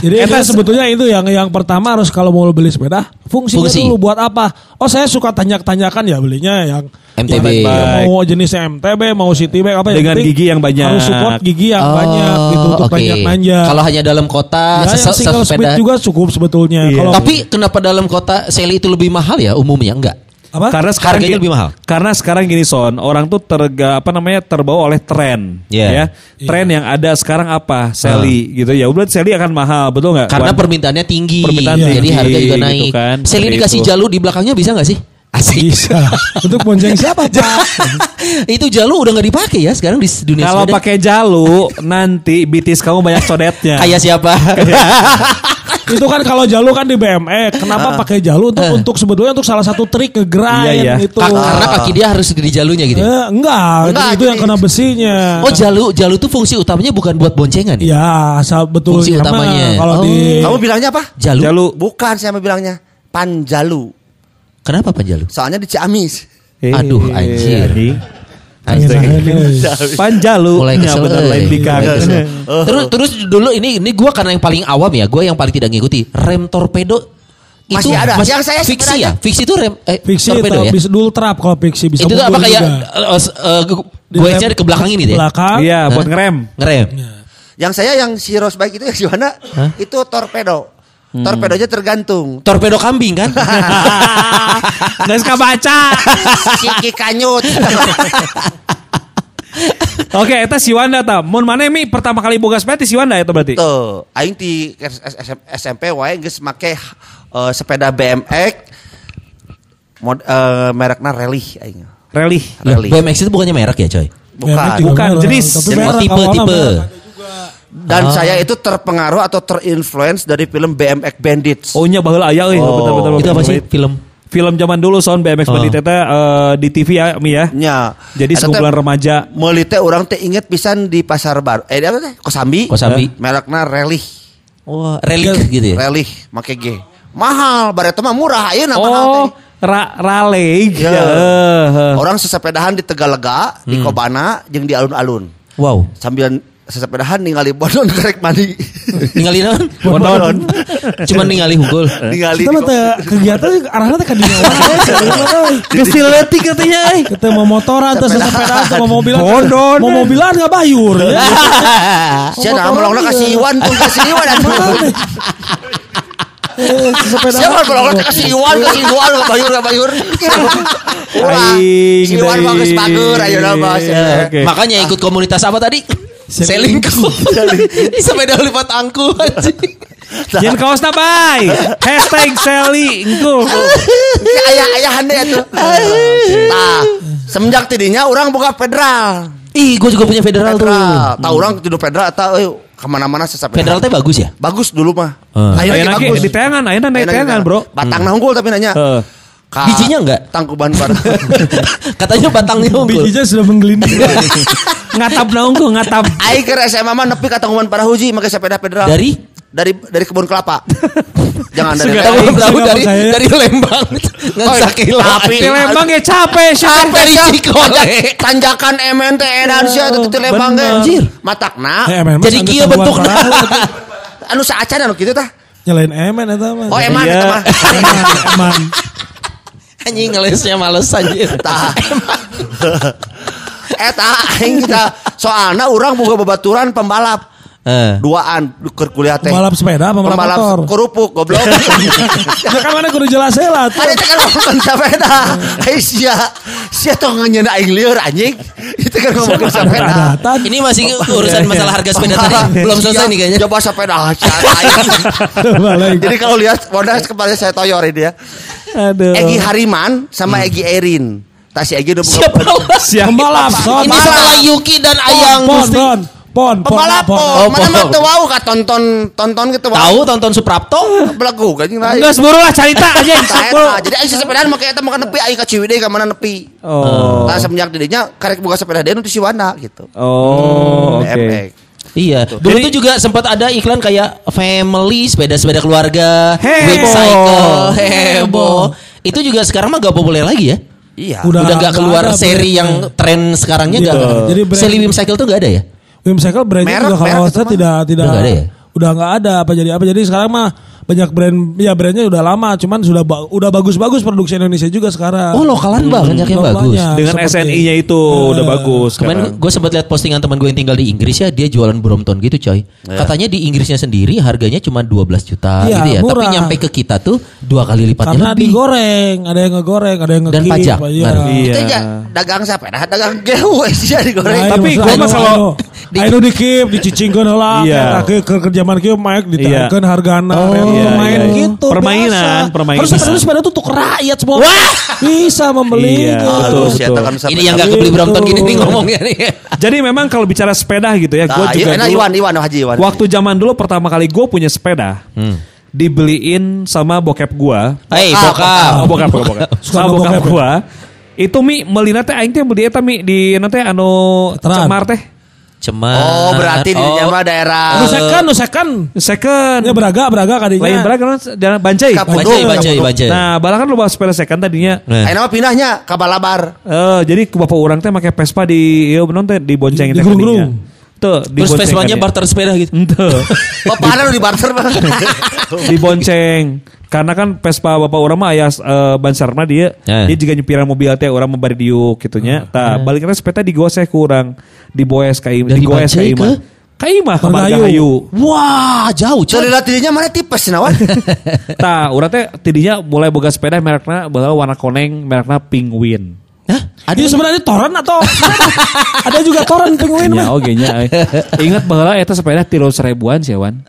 E: Jadi itu sebetulnya itu yang yang pertama harus kalau mau beli sepeda fungsinya
D: Fungsi.
E: dulu buat apa? Oh saya suka tanyak-tanyakan ya belinya yang
D: MTB.
E: yang mau jenisnya MTB mau City Bike apa yang
B: Dengan
E: penting
B: gigi yang banyak.
E: harus support gigi yang banyak gitu untuk
D: Oh, oke.
E: tanjak-tanjak.
D: Kalau hanya dalam kota
E: ya, yang single
D: sepeda.
E: speed juga cukup sebetulnya. Kalau
D: Tapi kenapa dalam kota Sally itu lebih mahal ya umumnya enggak?
E: Apa?
B: Karena sekarang
D: Harganya
B: gini-
D: lebih mahal.
B: Karena sekarang gini son, orang tuh terga apa namanya terbawa oleh tren,
D: Iya.
B: ya. Tren yang ada sekarang apa? Sally gitu ya. Udah Sally akan mahal, betul nggak?
D: Karena
B: Wan?
D: permintaannya tinggi.
B: Permintaan
D: jadi
B: tinggi,
D: harga juga
B: gitu
D: naik.
B: kan.
D: Sally
B: Seperti
D: dikasih
B: itu.
D: jalu di belakangnya bisa nggak sih? Asik.
E: bisa. Untuk bonceng siapa pak?
D: itu jalu udah nggak dipakai ya sekarang di dunia
B: kalau pakai jalu nanti bitis kamu banyak codetnya.
D: Kayak siapa?
E: itu kan kalau jalu kan di BMX. Kenapa pakai jalu untuk untuk sebetulnya untuk salah satu trik ngegrind
B: Iya, iya.
E: itu.
D: Ka- Karena kaki dia harus di jalunya gitu.
E: Eh, enggak,
C: Enggak,
E: itu yang kena besinya.
D: Oh jalu, jalu tuh fungsi utamanya bukan buat boncengan ya?
E: Ya, asal betul
D: Fungsi utamanya.
E: Kalau
D: Oh.
E: di
C: Kamu bilangnya apa?
D: Jalu.
B: Jalu.
C: Bukan saya mau bilangnya panjalu.
D: Kenapa Pak jalu?
C: Soalnya di Ciamis.
B: Eh,
D: Aduh, anjir.
B: Panjalu.
D: Mulai
B: Ya,
D: kesel.
B: lain
D: kesel. Terus terus dulu ini ini gua karena yang paling awam ya, gua yang paling tidak ngikuti. Rem torpedo
C: Masih ada. Yang saya
D: fiksi ya? Fiksi itu rem eh,
E: Fiksi
D: torpedo
E: itu
D: ya?
E: bisa dulu trap kalau fiksi bisa
D: itu tuh apa kayak eh,
E: Di
D: gue cari ke belakang ini deh.
E: belakang.
B: Iya, buat ngerem.
D: Ngerem.
C: Yang saya yang si Rose Bike itu yang di mana? Itu torpedo.
D: Hmm.
C: Torpedonya tergantung.
D: Torpedo kambing kan?
B: Nggak suka baca.
C: Siki kanyut.
B: Oke, eta si Wanda ta. Mun mana mi pertama kali boga sepeda ti si Wanda eta berarti.
C: Tuh, aing di SMP wae geus make eh, sepeda BMX mod eh, merekna Rally aing.
B: Rally.
C: Rally.
D: BMX itu bukannya merek ya coy?
C: Bukan.
E: Juga
B: Bukan,
E: merek,
B: jenis.
E: tapi
D: Oh.
C: Dan saya itu terpengaruh atau terinfluence dari film BMX Bandits.
B: Oh nya baheula aya euy,
C: Oh.
B: betul betul.
D: Itu apa sih film?
B: Film zaman dulu son BMX
D: Oh.
B: Bandit eta eh, di TV ya Mi ya.
C: Nya.
B: Jadi
C: teh
B: sekumpulan remaja.
C: Meuli teh urang teh inget pisan di pasar baru. Eh apa teh? Kosambi.
D: Kosambi.
C: Eh, Merekna Rally.
D: Wah, relik gitu ya.
C: Rally make G. Mahal, bare teh mah murah ayeuna mahal teh.
B: Oh, ra rale.
C: Ya.
B: Ya.
C: Orang sesepedahan di Tegalega, di
B: Hmm.
C: Kobana, jeung di alun-alun.
D: Wow.
C: Sambil sesepedahan ningali bodon kerek mandi.
D: Ningali naon?
B: Bodon.
D: Cuman ningali hukul.
C: ningali
E: Kita teh kegiatan arahnya teh ka dinya wae.
B: Geus diletik katanya.
E: Kita mau motoran terus sepeda atau mau mobilan.
B: Bodon.
E: Mau mobilan nggak bayur ya.
C: Sia nah melongna kasih Iwan pun kasih Iwan
E: Sepeda.
C: Siapa melongna kasih Iwan kasih Iwan enggak bayur enggak bayur.
B: Aing
C: Si Iwan bager ayeuna bos.
B: Oke.
D: Makanya ikut komunitas apa tadi? Selingkuh. Di sepeda lipat angku anjing.
B: Jangan kaos na bay. Hashtag Sally engko.
C: Ayah ayahan deh atuh. Nah, semenjak tidinya orang buka federal.
D: Ih, gue juga punya federal, tuh.
C: Federal. Tahu orang tidur federal atau euy ke mana-mana sesap
D: Federal teh bagus ya?
C: bagus dulu mah.
D: Hmm.
C: Akhirnya
B: Ayeuna
C: ge
B: ge
C: bagus.
B: di di
C: Ayeuna
B: tayangan,
C: di
B: Bro.
C: Batang nah unggul tapi nanya.
B: Heeh.
C: Ka-
D: Bijinya enggak?
C: Tangkuban pada.
D: Katanya batangnya unggul.
E: Bijinya sudah menggelinding.
B: Ngatap naung tuh, ngatap.
C: Aing ke SMA mah nepi ka tangkuban para huji make sepeda federal.
D: Dari?
C: Dari dari kebun kelapa. Jangan dari
E: Segala-
D: Kamu
C: dari,
D: dari dari Lembang nggak kilo.
C: tapi
B: Di Lembang ya capek.
D: Sampai di Cikole.
C: tanjakan MNT edan sia teh teh Lembang ge.
D: Anjir.
C: Matakna.
E: Eh,
D: Jadi kieu bentukna.
C: Anu saacan anu kitu tah.
E: Nyalain emen eta mah.
C: Oh eman
B: Iya.
C: eta mah.
E: Eman.
D: Anjing ngelesnya males anjir.
C: Tah. Eta aing kita soalna urang boga babaturan pembalap.
D: Eh.
C: Duaan keur kuliah teh.
E: Pembalap sepeda, pembalap motor.
C: kerupuk goblok.
E: Ya kan mana kudu jelas lah tuh.
C: Ada itu kan ngomongin sepeda. Hei sia, sia tuh ngenyena aing lieur anjing. Itu kan ngomongin sepeda.
D: Ini masih urusan masalah harga sepeda tadi belum selesai nih kayaknya.
C: Coba sepeda cat aing.
E: Balik.
C: Jadi kalau lihat Honda kemarin saya toyor ini ya.
B: Aduh.
C: Egi Hariman sama Egi Erin. Tas si Egi udah buka
D: Siapa lah?
B: Siap.
E: Pembalap, son.
D: Ini setelah Yuki dan Ayang Gusti.
E: Pon, pon, pon,
C: Pembalap
E: pon.
C: po.
D: Oh,
C: Mana mah teu wau ka tonton tonton gitu wau.
D: Tahu tonton Suprapto?
C: Belagu gajing lain.
B: Enggak seburu lah cerita aja.
C: Tah. Jadi aing sepedaan make eta makan nepi aing ka Ciwidey ka mana nepi.
B: Oh.
C: Nah semenjak didinya karek buka sepeda dia di Siwana gitu.
B: Oh, oke.
C: Efek.
D: Iya. Dulu
B: Jadi-
D: tuh juga sempat ada iklan kayak family sepeda-sepeda keluarga,
B: Heboh.
D: web cycle, heboh. Itu juga sekarang mah gak populer lagi ya.
C: Iya.
E: Udah
D: Udah, gak
E: nggak
D: keluar
E: ada
D: seri yang tren sekarangnya
E: Gitu.
D: gak.
E: Jadi brand-
D: Sally Wim Cycle tuh gak ada ya?
E: Wim Cycle brandnya
C: Merek-
E: juga kalau
C: merek
E: saya tidak tidak
D: Udah nggak ada ya?
E: udah nggak ada. Apa jadi apa jadi? Sekarang mah banyak brand ya brandnya udah lama cuman sudah ba- udah bagus-bagus produksi Indonesia juga sekarang.
D: Oh lokalan banyak yang bagus.
B: Dengan SNI-nya itu udah bagus.
D: Kemarin gue sempat lihat postingan teman gue yang tinggal di Inggris ya, dia jualan Brompton gitu coy. Katanya di Inggrisnya sendiri harganya cuma 12 juta
E: Iya,
D: gitu ya. Tapi
E: murah.
D: nyampe ke kita tuh dua kali lipatnya
E: karena
D: lebih.
E: digoreng, ada yang ngegoreng, ada yang
D: Dan
E: ngekip,
D: pajak,
E: Iya.
D: baru.
B: Iya.
C: Itu aja dagang sepeda, dagang gehu sih digoreng.
E: Nah,
B: Tapi
E: iya,
B: gua
E: maksudnya
B: mah kalau-
E: anu, anu dikip, dicicingkeun heula,
B: Iya.
E: iya. ke ke ke zaman kieu maek ditakeun
B: Iya.
E: hargana,
B: Oh,
E: rel
B: iya,
E: main
B: iya.
E: gitu.
B: Permainan,
E: biasa.
B: permainan.
E: Harus sepeda sepeda tuh untuk rakyat semua. Bisa membelinya.
B: Iya, betul,
C: sia,
B: betul.
C: tekan sepeda.
D: Ini yang gak kebeli Brompton gini nih
E: Betul.
D: ngomongnya nih.
B: Jadi memang kalau bicara sepeda gitu ya, gue
C: Nah,
B: juga
C: iya, nah,
B: dulu-
C: Iwan, Iwan, Haji Iwan.
B: waktu zaman dulu pertama kali gue punya sepeda, dibeliin sama bokap gue.
D: Hei,
C: Bokap.
D: bokap.
B: Oh, bokap, bokap, bokap. Sama bokap
E: bokap ya?
B: gua. Itu mi melina teh aing teh beli eta mi di nanti anu cemar teh.
D: Cemar.
C: Oh, berarti di
D: Oh,
C: mah daerah
E: Nu second, nu second.
B: Second.
E: Ya beraga, beraga kadinya.
B: Lain berapa kan jalan Bancai.
D: Bajai, bajai, bajai.
B: Nah, bala kan lu bawa sepeda second tadinya.
D: Nah.
C: Nama pindahnya ke Balabar.
B: Eh, jadi ke bapak orang teh make Vespa di ieu benon teh di bonceng
E: Di-
B: teh
E: di
B: di
D: Terus
B: bonceng
D: Vespanya barter sepeda gitu.
B: Ente.
C: Bapak lu di barter bang.
B: di bonceng karena kan Vespa bapak orang mah aya uh, ban sarna dia
D: Eh.
B: dia juga nyupiran mobil teh orang membari diuk gitunya tah baliknya sepeda digoseh kurang diboes ka
D: Dari
B: digoes ka
D: ke?
B: ka imah ke Margahayu
D: Wah, jauh coy.
C: Celila tadinya mana tipes nawan.
B: tah urang teh tidinya mulai boga sepeda merekna baheula warna koneng merekna Penguin
D: Hah?
E: Ada sebenarnya toran atau ada juga toran penguin
B: Ya
E: mah.
B: oke nya. eh. Ingat bahwa eta sepeda tilu seribuan sih Wan.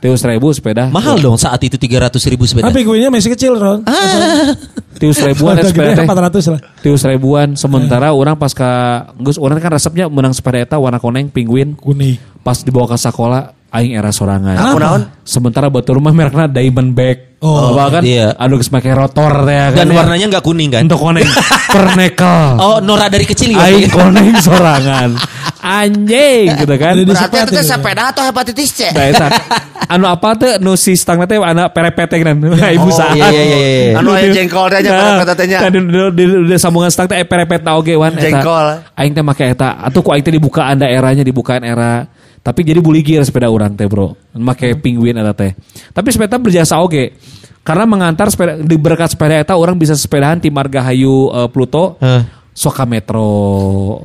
B: Tilu seribu sepeda.
D: Mahal dong saat itu 300 ribu sepeda.
E: Tapi penguinnya masih kecil, Ron.
B: Tilu seribuan sepeda teh.
E: 400 lah.
B: Tilu seribuan. Sementara orang pas ka geus orang kan resepnya menang sepeda eta warna koneng penguin.
E: Kuning.
B: Pas dibawa ke sekolah aing era sorangan.
C: Aku naon?
B: Sementara batu rumah merekna Diamondback.
E: Oh,
B: Apa kan?
D: iya.
B: Anu geus make rotor teh kan.
D: Dan warnanya nggak kuning kan?
B: untuk koneng pernekel.
D: Oh, Nora dari kecil ya.
B: Aing koneng sorangan. Anjing gitu kan.
E: Jadi
C: Berarti itu sepeda atau hepatitis C?
B: Nah, eta. anu apa tuh nu si stang teh anak perepet kan ibu
C: Oh,
B: saat
D: iya, iya, iya, iya.
C: Anu aya jengkol teh nya perepet teh nya.
B: kan di, di, di sambungan stang teh perepet na oge wan eta.
C: Jengkol.
B: aing teh make eta atuh ku aing teh dibukaan daerahnya dibukaan era tapi jadi buligir sepeda orang teh bro make penguin eta teh tapi sepeda berjasa oge karena mengantar sepeda di berkat sepeda eta orang bisa sepedahan di Margahayu eh, Pluto
D: Heh.
B: Soka Metro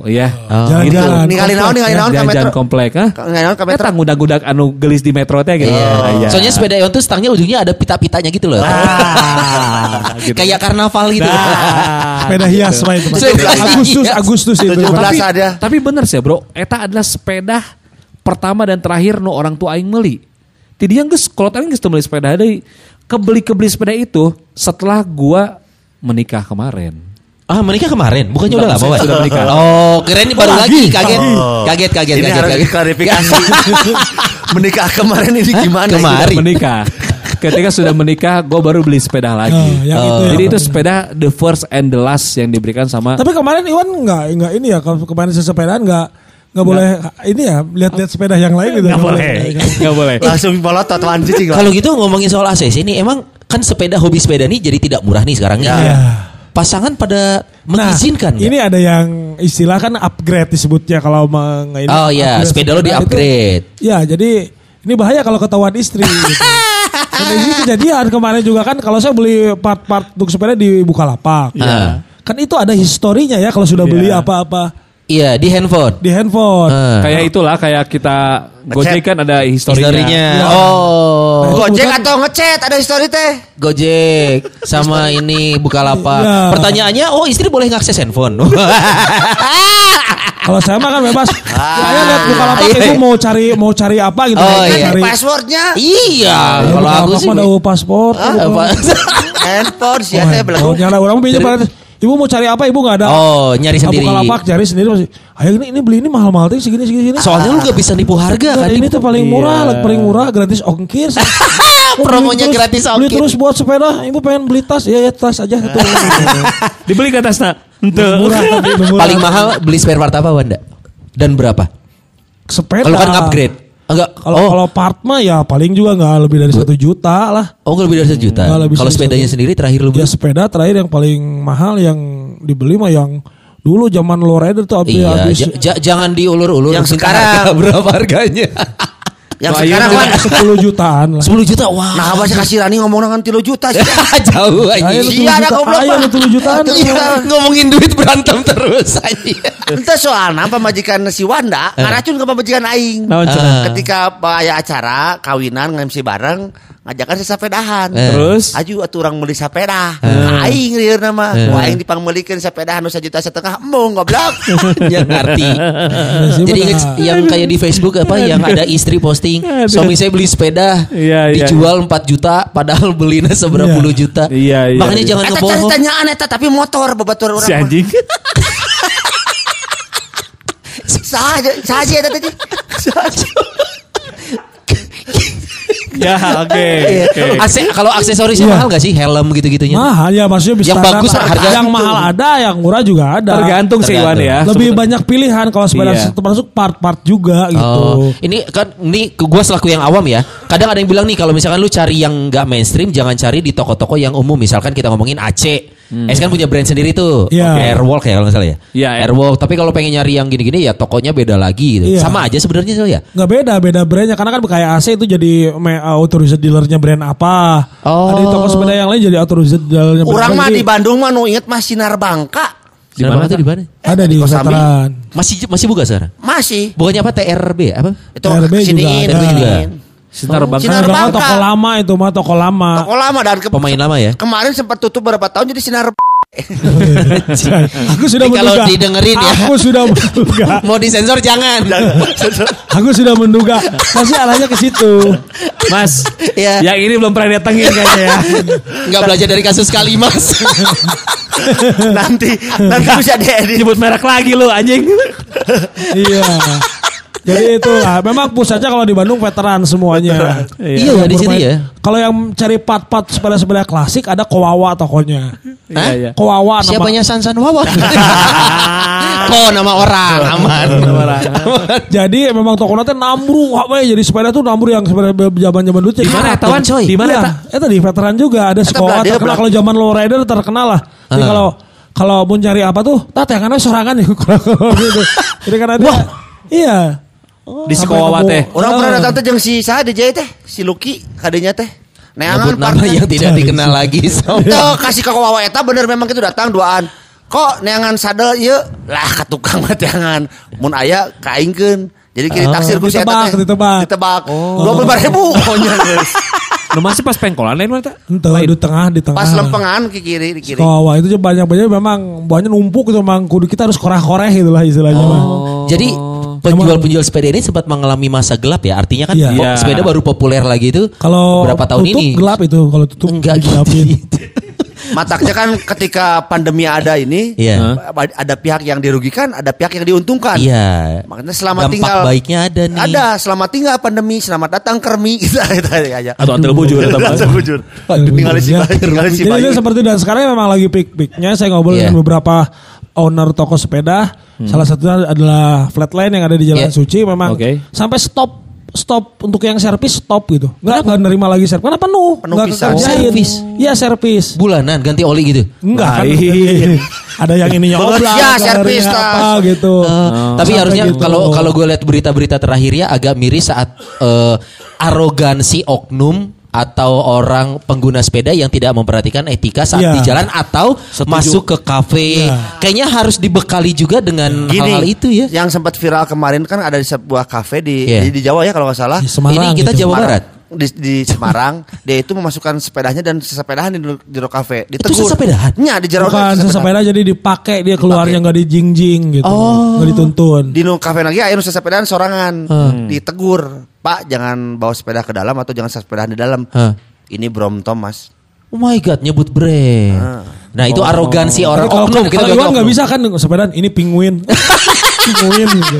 B: ya
E: Jalan-jalan.
C: Ningali naon ningali naon ka metro.
B: komplek ha
C: Ningali naon ka metro.
B: Eta ngudag-ngudag anu gelis di metro teh gitu. Iya.
D: Soalnya sepeda tuh stangnya ujungnya ada pita-pitanya gitu loh.
B: Ah, gitu.
D: Kayak karnaval gitu.
B: Nah,
E: Sepeda hias mah itu. Agustus,
D: hias.
E: Agustus itu.
C: 17
B: tapi,
C: ada.
B: tapi bener sih bro, eta adalah sepeda pertama dan terakhir nu orang tua aing meuli. Tidinya geus kalau aing geus meuli sepeda deui. Kebeli-kebeli sepeda itu setelah gua menikah kemarin.
D: Ah, menikah kemarin, bukannya udah lama?
B: Sudah menikah.
D: Oh, keren ini baru lagi, kaget.
C: Oh.
D: Kaget, kaget,
C: Ini
D: kaget,
C: harus
D: kaget.
C: diklarifikasi. Menikah kemarin ini gimana?
D: Kemarin.
B: menikah. Ketika sudah menikah, gue baru beli sepeda lagi.
E: Oh, yang itu ya.
B: Jadi itu sepeda the first and the last yang diberikan sama
E: Tapi kemarin Iwan nggak nggak ini ya kalau kemarin sesepedaan nggak nggak boleh ini ya lihat-lihat sepeda yang lain gitu.
B: Nggak boleh. Nggak boleh.
C: Langsung bolot cicing lah.
D: Kalau gitu ngomongin soal ACC ini emang kan sepeda hobi sepeda ini jadi tidak murah nih sekarang nih.
E: Iya.
D: Pasangan pada mengizinkan nggak?
E: Nah, ini ada yang istilah kan upgrade disebutnya kalau meng, ini,
D: Oh iya,
E: upgrade
D: sepeda lo
E: itu-
D: di-upgrade.
E: Ya, jadi ini bahaya kalau ketahuan istri. gitu. Dan ini kejadian kemarin juga kan kalau saya beli part-part untuk sepeda di Bukalapak.
D: Iya.
E: Kan itu ada historinya ya kalau sudah beli
B: Iya.
E: apa-apa
D: Iya di handphone.
E: di handphone.
D: Ah.
B: Kayak itulah kayak kita Gojek kan ada historinya.
D: Historinya.
E: Iya.
D: Oh.
C: Gojek
E: Kebetulan-
C: atau ngechat ada story teh.
D: Gojek sama ini Bukalapak.
E: Iya.
D: Pertanyaannya, oh istri boleh ngakses handphone?
E: Kalau saya mah kan bebas. saya lihat Bukalapak
D: iya.
E: itu mau cari mau cari apa gitu.
D: Oh,
E: Mau
D: iya.
E: cari
C: Passwordnya
D: iya,
E: Ya,
D: kalau aku sih
E: ada paspor.
D: Ah, apa?
C: handphone sih
E: Oh, handphone. Nyala orang pinjam Ibu mau cari apa? Ibu nggak ada.
D: Oh, nyari
E: Nah,
D: sendiri.
E: Bukalapak cari sendiri masih. Ayo ini ini beli ini mahal-mahal tuh segini segini segini.
D: Soalnya lu gak bisa nipu harga kan?
E: ini tuh paling murah,
B: Iya.
E: lah, paling murah gratis ongkir. Oh, beli
D: Promonya
E: terus-
D: gratis
E: Beli
D: ongkir.
E: terus buat sepeda. Ibu pengen beli tas, ya ya tas aja itu.
B: Dibeli ke atasnya.
E: murah tapi itu murah.
D: Paling mahal beli spare part apa Wanda? Dan berapa?
E: sepeda.
D: Kalau kan upgrade. Enggak.
E: Kalau
D: oh,
E: kalau part mah ya paling juga nggak lebih dari satu juta lah.
D: oh nggak lebih dari sejuta.
E: Nggak lebih
D: Kalau sepedanya
E: satu.
D: sendiri terakhir lu
E: Ya
D: beli?
E: sepeda terakhir yang paling mahal yang dibeli mah yang dulu zaman low rider tuh habis
D: Iya,
E: habis
D: ja- jangan diulur-ulur.
C: Yang sekarang.
D: harga berapa harganya?
C: Yang
B: iya,
C: sekarang
B: iya.
C: mah
E: 10 jutaan lah.
D: 10 juta. Wah.
C: Nah, apa sih kasih Rani ngomong dengan 3 juta sih?
D: Jauh aja.
C: Iya, ada
E: 10 juta,
C: goblok,
E: ayo
C: Pak.
E: lu 10 jutaan.
C: Iya.
D: Ngomongin duit berantem terus aja.
C: Ente soalnya pemajikan si Wanda ngaracun ke pemajikan aing. Ketika aya acara kawinan nge-MC bareng ngajakan si sapedahan.
D: Eh.
B: Terus
C: Aju atuh urang meuli sapeda. Aing lieur nama. Ku aing dipangmeulikeun sapeda anu sajuta setengah embung goblok.
D: yang ngerti.
E: sih
D: Jadi yang kayak di Facebook apa yang ada istri posting suami saya beli sepeda
B: Iya, iya.
D: dijual 4 juta padahal belinya seberapa
E: Iya.
D: puluh juta.
B: Iya, iya,
D: Makanya
B: iya.
D: jangan
C: Eta
D: ngebohong.
C: ceritanyaan eta tapi motor babatur urang.
B: si anjing.
C: Saja saja eta tadi. Saja.
B: Ya, oke.
D: Iya.
B: Oke.
D: Ase- kalau aksesorisnya
E: Iya.
D: mahal gak sih helm gitu-gitunya?
E: Mahal ya maksudnya bisa
D: Yang
E: standar.
D: bagus harga
E: yang
D: itu.
E: mahal ada, yang murah juga ada.
B: Tergantung sih Iwan
D: Tergantung.
B: ya.
E: Lebih banyak pilihan kalau sepeda
B: Iya.
E: termasuk part-part juga gitu.
D: Oh, ini kan ini ke gua selaku yang awam ya. Kadang ada yang bilang nih kalau misalkan lu cari yang nggak mainstream jangan cari di toko-toko yang umum. Misalkan kita ngomongin AC. AC kan punya brand sendiri tuh.
E: Iya.
D: Oke, Airwalk ya kalau nggak salah ya.
B: Iya,
D: Airwalk. Tapi kalau pengen nyari yang gini-gini ya tokonya beda lagi gitu.
E: Iya.
D: Sama aja sebenarnya so ya.
E: Nggak beda, beda brandnya karena kan kayak AC itu jadi me- authorized dealernya brand apa.
D: Oh.
E: Ada di toko sepeda yang lain jadi authorized dealernya brand
C: Urang
E: apa.
C: mah di Bandung mah nu inget mah Sinar Bangka.
D: Di mana tuh di mana?
E: Ada di
C: Kosambi.
D: Masih masih buka sekarang?
C: Masih.
D: Bukannya apa TRB apa?
C: Itu
E: TRB juga
C: siniin.
E: ada.
B: Sinar Bangka.
C: Sinar Bangka.
E: toko lama itu mah toko lama.
C: Toko lama dan ke-
D: Pemain lama ya.
C: kemarin sempat tutup berapa tahun jadi Sinar
E: Aku sudah
D: Ini kalau
E: menduga.
D: didengerin ya.
E: Aku sudah menduga.
D: Mau disensor jangan.
E: Aku sudah menduga. Pasti arahnya ke situ.
B: Mas,
D: Iya.
B: yang ini belum pernah datengin kayaknya ya.
D: Nggak belajar dari kasus kali mas.
C: nanti nanti bisa diedit.
B: Nyebut merek lagi lu anjing.
E: iya. Jadi itulah, memang pusatnya kalau di Bandung veteran semuanya.
D: Iya, di sini ya.
E: Kalau yang cari part-part sepeda-sepeda klasik ada Kowawa tokonya.
B: Iya, iya.
E: Kowawa nama-
D: Siapanya Sansan Wawa? Kok nama orang aman.
E: Jadi memang tokonya teh nambru, apa ya jadi sepeda tuh nambru yang sepeda zaman-zaman dulu.
B: Di mana eta, Wan? Di mana eta?
E: Itu di veteran juga ada sekolah terkenal kalau zaman low rider terkenal lah. Jadi
D: Ah.
E: kalau kalau mau cari apa tuh, teh karena sorangan ya gitu. Jadi karena dia iya.
B: Di
E: Sampai
B: sekolah teh.
C: Orang
E: Ah.
C: pernah datang teh jeung si saha DJ teh, si Lucky kadenya teh. Neangan
D: nama yang tidak dikenal lagi.
C: Tuh kasih ke kawawa eta bener memang itu datang duaan. Kok neangan sadel ieu? Lah ka tukang mah teangan. Mun aya kaingkeun. Jadi kiri
D: Oh,
C: taksir ku si eta
E: ditebak,
C: teh.
E: ditebak.
C: Ditebak. Dua puluh ribu. Pokoknya geus.
B: Lu masih pas pengkolan lain mana?
E: Ente di tengah di tengah.
C: Pas lempengan ke kiri di kiri.
E: Kowawa itu banyak banyak memang banyak numpuk itu memang kudu kita harus koreh-koreh gitu lah istilahnya mah.
D: Jadi penjual-penjual sepeda ini sempat mengalami masa gelap ya. Artinya kan
E: Iya.
D: kok
B: Iya.
D: sepeda baru populer lagi itu
E: Kalau
D: berapa tahun
E: tutup
D: ini?
E: gelap itu kalau tutup
D: Enggak gitu.
E: digelapin.
C: Mataknya kan ketika pandemi ada ini,
D: Iya.
C: ada pihak yang dirugikan, ada pihak yang diuntungkan.
D: Iya.
C: Makanya selamat
D: Dampak
C: tinggal.
D: baiknya ada nih.
C: Ada, selamat tinggal pandemi, selamat datang kermi gitu aja.
B: Atau antel bujur atau apa?
C: bujur. Tinggal si
E: Ya.
C: tinggal si
E: Jadi seperti dan sekarang memang lagi peak-peaknya saya ngobrol
D: Iya.
E: dengan beberapa owner toko sepeda Salah satunya adalah flatline yang ada di Jalan
D: Yeah.
E: Suci memang
B: Oke.
E: sampai stop stop untuk yang servis stop gitu. Enggak enggak nerima lagi servis. Karena penuh.
C: Penuh
E: Nggak
C: pisan.
E: kekerjain.
D: Servis?
E: Iya servis.
D: Bulanan ganti oli gitu.
E: Enggak ada yang ininya oblak,
C: servis,
E: kalorinya
C: tas.
E: apa gitu.
D: Eh, tapi harusnya
E: gitu.
D: kalau kalau gue lihat berita-berita terakhir ya agak miris saat eh, arogansi oknum atau orang pengguna sepeda yang tidak memperhatikan etika saat
E: Iya.
D: di jalan atau masuk ke kafe.
E: Iya.
D: Kayaknya harus dibekali juga dengan hal-hal itu ya.
C: Yang sempat viral kemarin kan ada di sebuah kafe di
D: Iya.
C: di, di Jawa ya kalau nggak salah.
E: Di Semarang
D: Ini kita
E: gitu.
D: Jawa. Barat.
C: Di, di Semarang dia itu memasukkan sepedanya dan sesepedahan di jero kafe.
D: Itu
C: Ditegur.
D: sesepedahan?
C: Nya di jero
E: Bukan sesepeda jadi dipakai dia keluarnya nggak dijingjing gitu.
D: Oh.
E: Nggak dituntun.
C: Di kafe lagi nu sesepedahan sorangan. Ditegur, "Pak, jangan bawa sepeda ke dalam atau jangan sepedahan di dalam."
D: Hah.
C: Ini Brompton, Mas.
D: Oh my god, nyebut brand. Nah, itu arogansi orang oknum.
E: kalau Iwan nggak bisa kan sepedaan ini penguin. penguin gitu.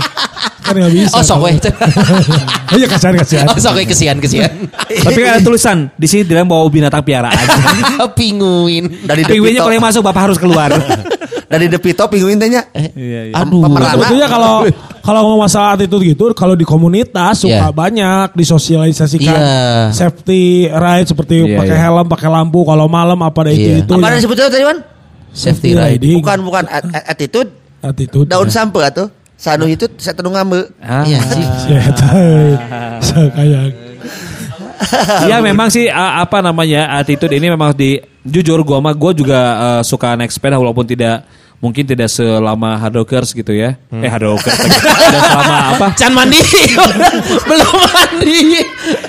E: Kan nggak bisa.
D: Oh, sok weh.
E: Oh iya kasihan kasihan.
D: Oh, sok weh kesian kesian.
B: Tapi kan ada tulisan di sini tidak bawa binatang piaraan.
D: Pinguin.
C: Dari
B: Pinguinnya kalau yang masuk bapak harus keluar.
C: dari Depito pinguin teh nya.
B: Iya, iya.
D: Aduh.
E: Sebetulnya kalau kalau mau masalah attitude gitu, kalau di komunitas suka
D: Iya.
E: banyak disosialisasikan
D: Iya.
E: safety right seperti
B: Iya,
E: pakai
B: iya.
E: helm, pakai lampu kalau malam apa ada
D: Iya.
E: itu itu.
C: Apa
E: yang
C: disebutnya tadi, Wan?
D: Safety riding.
C: Bukan bukan at- at- attitude,
E: attitude.
C: daun sampe atuh. Sanu itu saya tenung ngambe.
B: Ah.
D: Iya sih.
E: Ya, kayak
B: Iya memang sih apa namanya attitude ini memang di jujur gua mah gua juga eh, suka naik sepeda walaupun tidak mungkin tidak selama hardrockers gitu ya. Eh hardrockers tidak selama apa?
D: Can mandi. Belum mandi.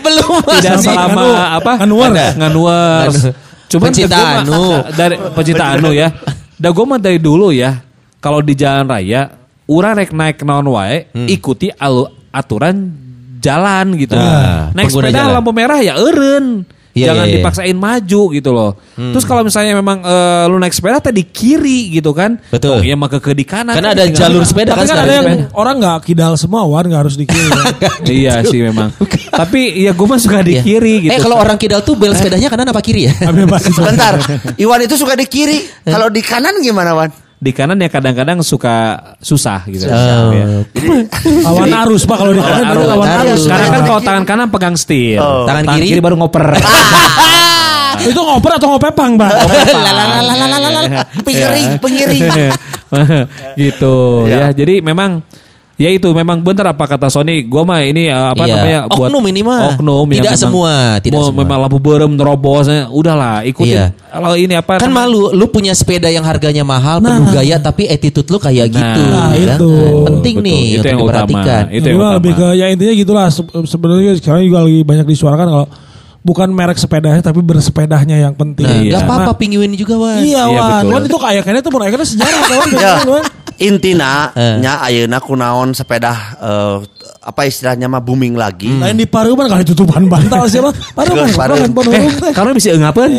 D: Belum
B: Tidak
D: mandi.
B: selama
E: Nganu-
B: apa?
E: nganuar.
B: Nganuar. Cuman mah-
D: anu.
B: dari pencinta anu ya. Da gua mah dari dulu ya. Kalau di jalan raya, urang rek naik naon wae, ikuti alu- aturan jalan gitu.
D: Nah,
B: naik sepeda
D: jalan.
B: lampu merah ya eureun.
D: Iya,
B: Jangan
D: iya, iya.
B: dipaksain maju gitu loh. Terus kalau misalnya memang eh, lu naik sepeda tadi kiri gitu kan.
D: Betul.
B: Oh, iya maka ke di kanan.
D: Karena
B: Kan
D: ada
B: tinggal-
D: jalur sepeda
E: Tapi
D: kan
E: kan ada yang orang nggak kidal semua, Wan nggak harus di kiri.
B: iya sih memang. Tapi ya gue mah suka di
D: Iya.
B: kiri gitu.
D: Eh kalau orang kidal tuh bel sepedanya kanan apa kiri ya?
C: Sebentar. Iwan itu suka di kiri. Kalau di kanan gimana, Wan?
B: Di kanan ya kadang-kadang suka susah gitu.
D: Oh.
B: Ya.
E: Lawan arus pak kalau di kanan berarti lawan
D: arus.
E: arus.
B: Karena kan kalau tangan kanan pegang setir,
C: Oh.
D: Tangan kiri?
B: baru ngoper.
E: Itu ngoper atau ngopepang pak?
C: Pengiring, pengiring.
B: gitu
C: Ya.
B: ya. Jadi memang ya itu memang bener apa kata Sony, gua mah ini eh, apa
D: Iya.
B: namanya
D: Oknum ini mah.
B: Oknum
D: Tidak
B: memang
D: semua, tidak
B: mau
D: semua.
B: memang lampu berem nerobos, eh, udahlah ikutin.
D: Iya.
B: Kalau ini apa
D: Kan
B: namanya-
D: malu, lu punya sepeda yang harganya mahal, penuh gaya tapi attitude lu kayak gitu.
E: Nah,
D: ya.
E: itu.
D: Penting
B: Betul,
D: nih
B: itu
D: untuk
B: yang utama.
D: diperhatikan.
B: Itu
E: Jadi
B: yang utama.
E: lebih ke ya intinya gitulah Se- sebenarnya sekarang juga lagi banyak disuarakan kalau bukan merek sepedanya tapi bersepedanya yang penting.
D: Nah,
B: Iya.
D: gak apa-apa pinguin juga Wan.
E: Iya,
B: Iya,
E: Wan.
B: betul.
E: Wan itu kayak kayaknya itu ayeuna sejarah Wan.
C: Intina
D: Eh.
C: nya ayeuna kunaon sepeda eh, apa istilahnya mah booming lagi.
E: Lain di Pareuman kali tutupan bantal Pareuman, Pareuman.
C: Pareuman
B: Eh, karena bisa ngapain?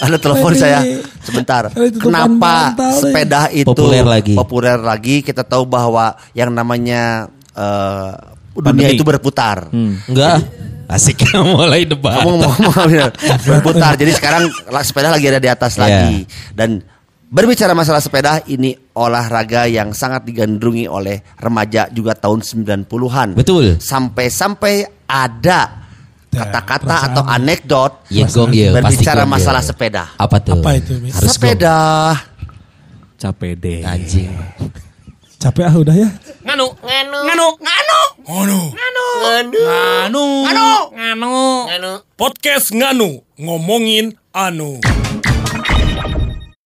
C: Ada telepon saya sebentar. Kenapa
E: bantal, eh.
C: sepeda itu
D: Populer lagi.
C: Populer lagi. Kita tahu bahwa yang namanya eh, dunia
B: Pandemi.
C: itu berputar.
D: Enggak. Asik mulai debat.
C: Kamu mau bener. berputar. Jadi sekarang sepeda lagi ada di atas
D: Iya.
C: lagi. Dan berbicara masalah sepeda ini olahraga yang sangat digandrungi oleh remaja juga tahun 90-an.
D: Betul.
C: Sampai-sampai ada kata-kata
E: perasaan.
C: atau anekdot
D: Iya gong ya, pasti
C: berbicara
D: gong,
C: masalah
D: ya.
C: sepeda.
D: Apa tuh?
E: Apa itu?
D: Harus
C: sepeda.
B: Capek deh.
D: Anjing.
E: Capek ah udah ya.
A: Nganu, nganu, nganu, nganu, nganu, nganu, nganu, nganu, nganu, nganu, podcast nganu ngomongin anu.